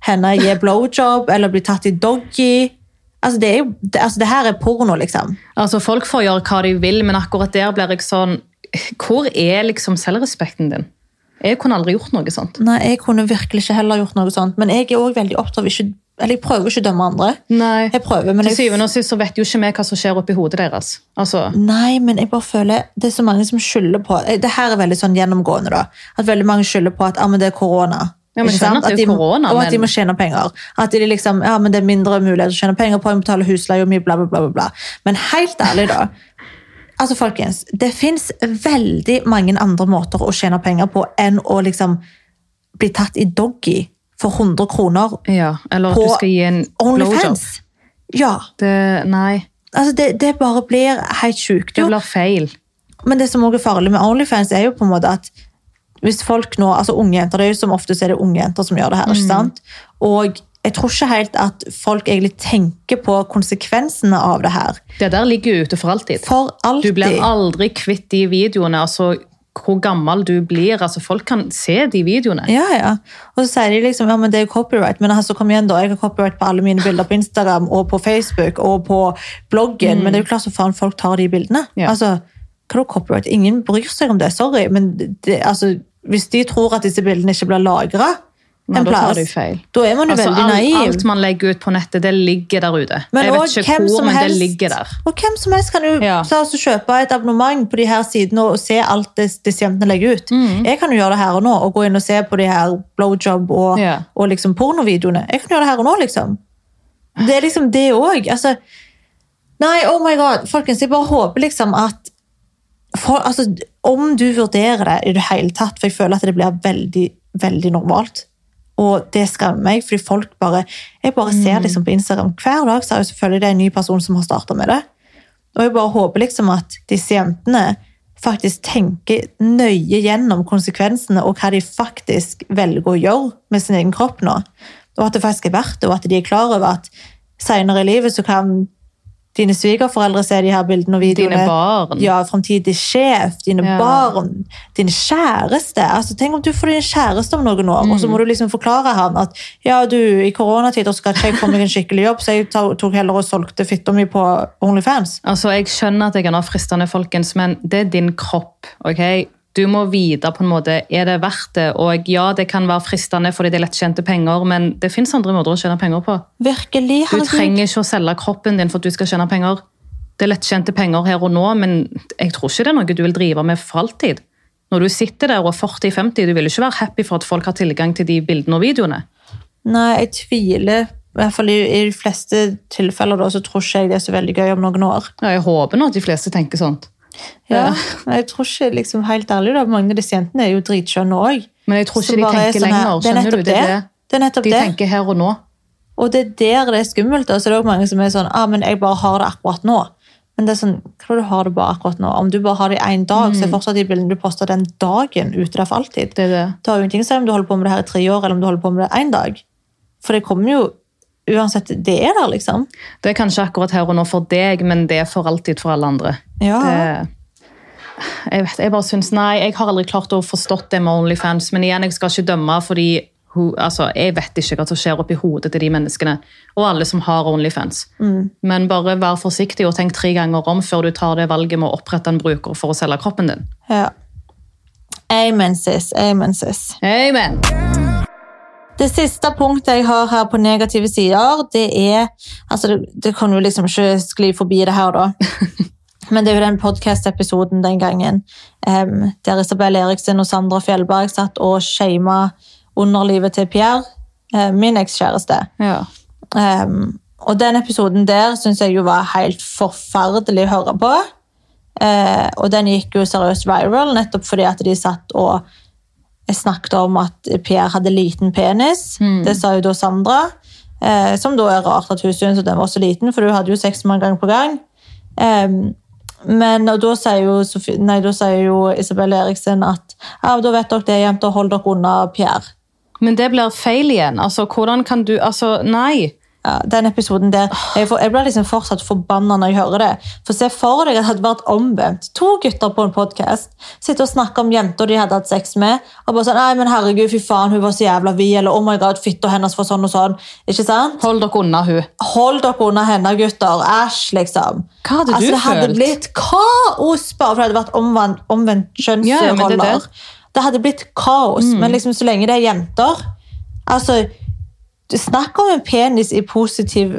henne gi blowjob eller bli tatt i doggy. Altså det, er jo, det, altså det her er porno, liksom. Altså, Folk får gjøre hva de vil, men akkurat der blir jeg sånn Hvor er liksom selvrespekten din? Jeg kunne aldri gjort noe sånt. Nei, Jeg kunne virkelig ikke heller gjort noe sånt, men jeg er også veldig opptatt av ikke Eller jeg prøver ikke å dømme andre. Nei. Jeg prøver, men Til syvende og sist så vet jo ikke vi hva som skjer oppi hodet deres. Altså, Nei, men jeg bare føler Det er så mange som skylder på Det her er veldig sånn gjennomgående, da. At veldig mange skylder på at ah, men det er korona. Ja, men at det er de, korona, og at de må tjene penger. At de liksom, ja, men det er mindre mulighet til å tjene penger på, jeg må betale husleie og mye bla, bla, bla, bla. Men helt ærlig, da. Altså, folkens, det fins veldig mange andre måter å tjene penger på enn å liksom bli tatt i doggy for 100 kroner ja, Eller at På du skal gi en. OnlyFans. Ja. Det, nei, Altså, det, det bare blir helt sjukt. det blir feil. Men det som også er farlig med OnlyFans, er jo på en måte at hvis folk nå, altså unge jenter, det er jo som oftest er det unge jenter som gjør det her, ikke sant? Og jeg tror ikke helt at folk egentlig tenker på konsekvensene av det her. Det der ligger jo ute for alltid. For alltid. Du blir aldri kvitt de videoene. altså hvor gammel du blir. altså Folk kan se de videoene. Ja, ja. Og så sier de liksom, ja, men det er jo copyright, men altså, kom igjen da, jeg har copyright på alle mine bilder på Instagram og på Facebook og på bloggen, men det er jo klart så faen folk tar de bildene. Ja. Altså, hva da copyright? Ingen bryr seg om det, sorry, men det, altså, hvis de tror at disse bildene ikke blir Nei, en da tar du feil. da er man jo Altså, veldig alt, naiv. alt man legger ut på nettet, det ligger der ute. Men jeg vet ikke hvor, men helst- det ligger der. Og hvem som helst kan jo Ja. kjøpe et abonnement på de her sidene og se alt det disse jentene legger ut. Mm. Jeg kan jo gjøre det her og nå, og gå inn og se på de her blowjob og, Ja. og liksom pornovideoene. Jeg kan gjøre det her og nå, liksom. Det er liksom det òg. Altså, nei, oh my god. Folkens, jeg bare håper liksom at for, altså, Om du vurderer det i det hele tatt, for jeg føler at det blir veldig, veldig normalt. Og det skremmer meg, fordi folk bare Jeg bare ser liksom på Instagram hver dag så er jo selvfølgelig det en ny person som har starta med det. Og jeg bare håper liksom at disse jentene faktisk tenker nøye gjennom konsekvensene og hva de faktisk velger å gjøre med sin egen kropp nå. Og at det faktisk er verdt det, og at de er klar over at senere i livet så kan dine svigerforeldre ser de her bildene og videoene. Dine barn. Ja, Framtidig sjef, dine Ja. barn, din kjæreste. Altså, tenk om du får din kjæreste om noen år, og så må du liksom forklare ham at ja, du, i koronatider skal ikke jeg få meg en skikkelig jobb, så jeg tok heller og solgte fitta mi på Onlyfans. Altså, Jeg skjønner at jeg kan ha fristende, folkens, men det er din kropp. ok? Du må vite på en måte, er det verdt det. Og ja, det kan være fristende fordi det er lettjente penger, men det fins andre måter å tjene penger på. Virkelig, Du trenger ikke å selge kroppen din for at du skal tjene penger. Det er lettjente penger her og nå, men jeg tror ikke det er noe du vil drive med for alltid. Når du sitter der og er 40-50, du vil ikke være happy for at folk har tilgang til de bildene og videoene. Nei, jeg tviler. I hvert fall i, i de fleste tilfeller da, så tror ikke jeg det er så veldig gøy om noen år. Ja, jeg håper nå at de fleste tenker sånt. Ja, jeg tror ikke, liksom, helt ærlig da, Mange av disse jentene er jo dritskjønne òg. Men jeg tror ikke de tenker lenger. Det er Skjønner du? Det det. er det. Det er nettopp De det. tenker her og nå. Og det er der det er skummelt. Og Så det er også mange som er sånn ah, men jeg bare har det akkurat nå. Men det er sånn, hva du har det bare akkurat nå? Om du bare har det i én dag, så er fortsatt de bildene du poster den dagen ute der for alltid. Det er det. Det har jo ingenting å si om du holder på med det her i tre år, eller om du holder på med det én dag. For det kommer jo uansett Det er der, liksom. Det er kanskje akkurat her og nå for deg, men det er for alltid for alle andre. Ja. Det, jeg, vet, jeg bare synes, nei, jeg har aldri klart å forstått det med Onlyfans, men igjen, jeg skal ikke dømme, fordi hun, altså, jeg vet ikke hva som skjer oppi hodet til de menneskene, og alle som har Onlyfans. Men bare vær forsiktig og tenk tre ganger om før du tar det valget med å opprette en bruker for å selge kroppen din. ja. Amen, sis. Amen, sis. Amen! Det siste punktet jeg har her på negative sider, det er altså Det, det kan jo liksom ikke skli forbi det her, da. Men det er jo den podkast-episoden den gangen um, der Isabel Eriksen og Sandra Fjellberg satt og shama underlivet til Pierre, eh, min ekskjæreste. Ja. Um, og den episoden der syns jeg jo var helt forferdelig å høre på. Uh, og den gikk jo seriøst viral, nettopp fordi at de satt og snakket om at Pierre hadde liten penis. Det sa jo da Sandra. Eh, som da er rart at hun syntes at den var så liten, for hun hadde jo sex mange ganger på gang. Em, men da sier jo, Sofie, nei, da sier jo Isabel Eriksen at ja, da vet dere det, jenter, hold dere unna Pierre. Men det blir feil igjen. Altså, hvordan kan du Altså, nei. Ja, den episoden der, jeg, får, jeg blir liksom fortsatt forbanna når jeg hører det. For se for deg at det hadde vært omvendt. To gutter på en podkast sitter og snakker om jenter de hadde hatt sex med. Og bare sånn, nei, men herregud, fy faen, hun var så jævla vid, eller oh my god, fitta hennes var sånn og sånn. Ikke sant? Hold dere unna hun. Hold dere unna henne, gutter. Æsj, liksom. Hva hadde du følt? det hadde følt? blitt kaos bare for det hadde vært omvendt, omvendt kjønnsroller. ja, det det. det, hadde blitt kaos, Mm. men liksom så lenge det er jenter Altså, du snakker om en penis i positiv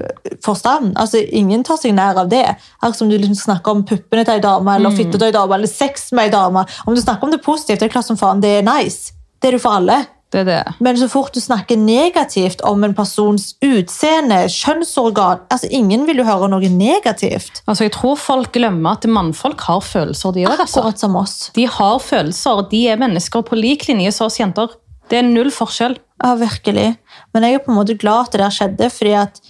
forstand. Altså, Ingen tar seg nær av det. Akkurat som du liksom snakker om puppene til ei dame, eller Mm. fitta til ei dame, eller sex med ei dame. Om du snakker om det positivt, det er klart som faen, det er nice. Det er det for alle. Det er det. Men så fort du snakker negativt om en persons utseende, kjønnsorgan altså Ingen vil jo høre noe negativt. Altså, Jeg tror folk glemmer at mannfolk har følelser, de òg. Altså. Akkurat som oss. De har følelser. De er mennesker på lik linje som oss jenter. Det er null forskjell. Ja, virkelig. Men jeg er på en måte glad at det der skjedde, fordi at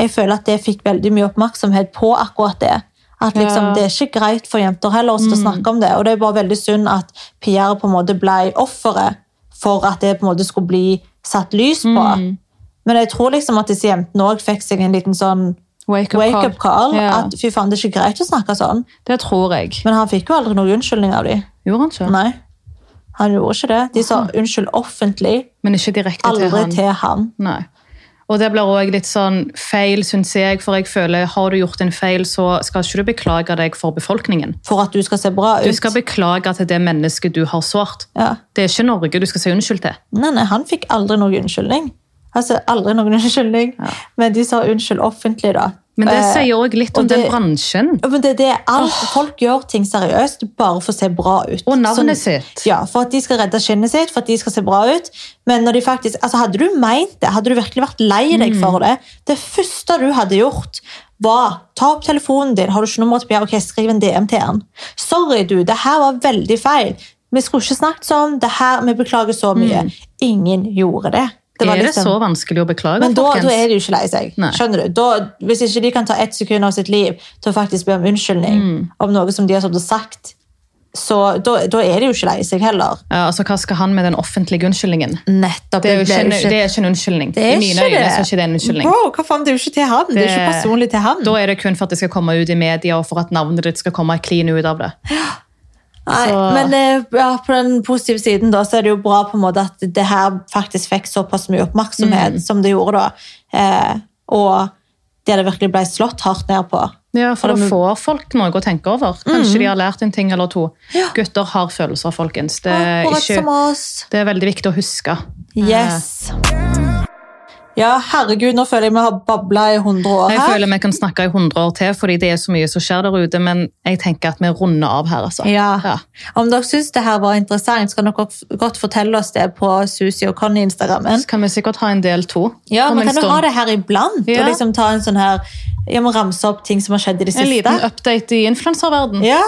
jeg føler at det fikk veldig mye oppmerksomhet på akkurat det. At liksom, Ja. Det er ikke greit for jenter heller å mm. snakke om det. Og det er bare veldig synd at Pierre på en måte ble offeret for at det på en måte skulle bli satt lys på. Men jeg tror liksom at disse jentene òg fikk seg en liten sånn Wake up wake call. call. Ja. At fy faen, det er ikke greit å snakke sånn. Det tror jeg. Men han fikk jo aldri noen unnskyldning av dem. Gjorde han ikke? Nei. Han gjorde ikke det. De sa unnskyld offentlig, Men ikke direkte aldri til han. til han. Nei. Og det blir også litt sånn feil, syns jeg. For jeg føler, har du gjort en feil, så skal ikke du beklage deg for befolkningen. For at du skal se bra ut. Du skal beklage til det mennesket du har sårt. ja. Det er ikke Norge du skal si unnskyld til. Nei, nei, han fikk aldri noen unnskyldning. Altså, aldri noen unnskyldning. Men de sa unnskyld offentlig, da. Men det Eh, sier òg litt om det- den bransjen. Men det er alt, Folk gjør ting seriøst bare for å se bra ut. Og navnet Sånn- sitt. Ja, For at de skal redde skinnet sitt, for at de skal se bra ut. Men når de faktisk, altså hadde du meint det, hadde du virkelig vært lei deg Mm. for det Det første du hadde gjort, var ta opp telefonen din. Har du ikke nummeret til Pierre? Ok, skriv en DM til han. Sorry, du, det her var veldig feil. Vi skulle ikke snakket sånn. Det her, vi beklager så mye. Ingen gjorde det. Det var er det liksom- så vanskelig å beklage, men da, da er de jo ikke lei seg. Nei. Skjønner du? Da, hvis ikke de kan ta ett sekund av sitt liv til å faktisk be om unnskyldning Mm. om noe som de har sagt, så da, da er de jo ikke lei seg heller. Ja, altså, Hva skal han med den offentlige unnskyldningen? Nettopp. Det er jo ikke, en- det er ikke en unnskyldning. Det er I mine ikke øyne det. så er ikke det en unnskyldning. Bro, hva faen, det er jo ikke til han. Det, er ikke personlig til han. Da er det kun for at det skal komme ut i media, og for at navnet ditt skal komme clean ut av det. Nei, så- Men eh, ja, på den positive siden da, så er det jo bra på en måte at det her faktisk fikk såpass mye oppmerksomhet Mm. som det gjorde da. Eh, og det det virkelig ble slått hardt ned på. Ja, For Og da får folk noe å tenke over. Kanskje de har lært en ting eller to. Ja. Gutter har følelser, folkens. Det er, ikke, det er veldig viktig å huske. Yes. Ja, herregud, nå føler jeg vi har babla i 100 år her. Jeg føler vi kan snakke i 100 år til, fordi det er så mye som skjer der ute. Men jeg tenker at vi runder av her, altså. Ja. Ja. Om dere syns det her var interessant, så kan dere godt fortelle oss det på Susi og Conny-instagrammen. Så kan vi sikkert ha en del to. Ja, men kan stund. ha det her iblant. Ja. og liksom ta en sånn her, Jeg må ramse opp ting som har skjedd i det siste. En liten update i influenserverden. Ja.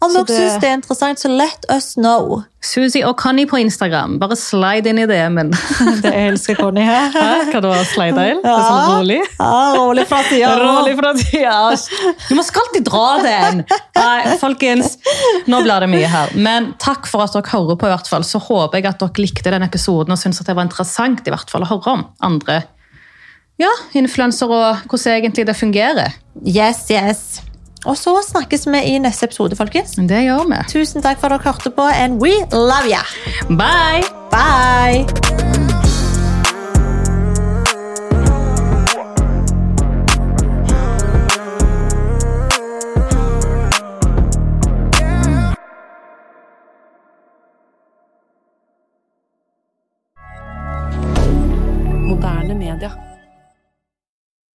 Om dere det- syns det er interessant, så let us know. Suzy og Conny på Instagram. Bare slide inn i DM-en. Det elsker Conny her. Kan du slide inn? Det er Ja. sånn rolig. Ja, rolig fra tida. Rolig fra tida. Du må skal alltid dra den! Nei, folkens, nå blir det mye her. Men takk for at dere hører på, i hvert fall. Så håper jeg at dere likte den episoden og syntes det var interessant i hvert fall å høre om andre ja, influensere og hvordan egentlig det fungerer. Yes, yes. Og så snakkes vi i neste episode, folkens. Det gjør vi. Tusen takk for at dere hørte på, and we love you! Bye! Bye! Moderne media.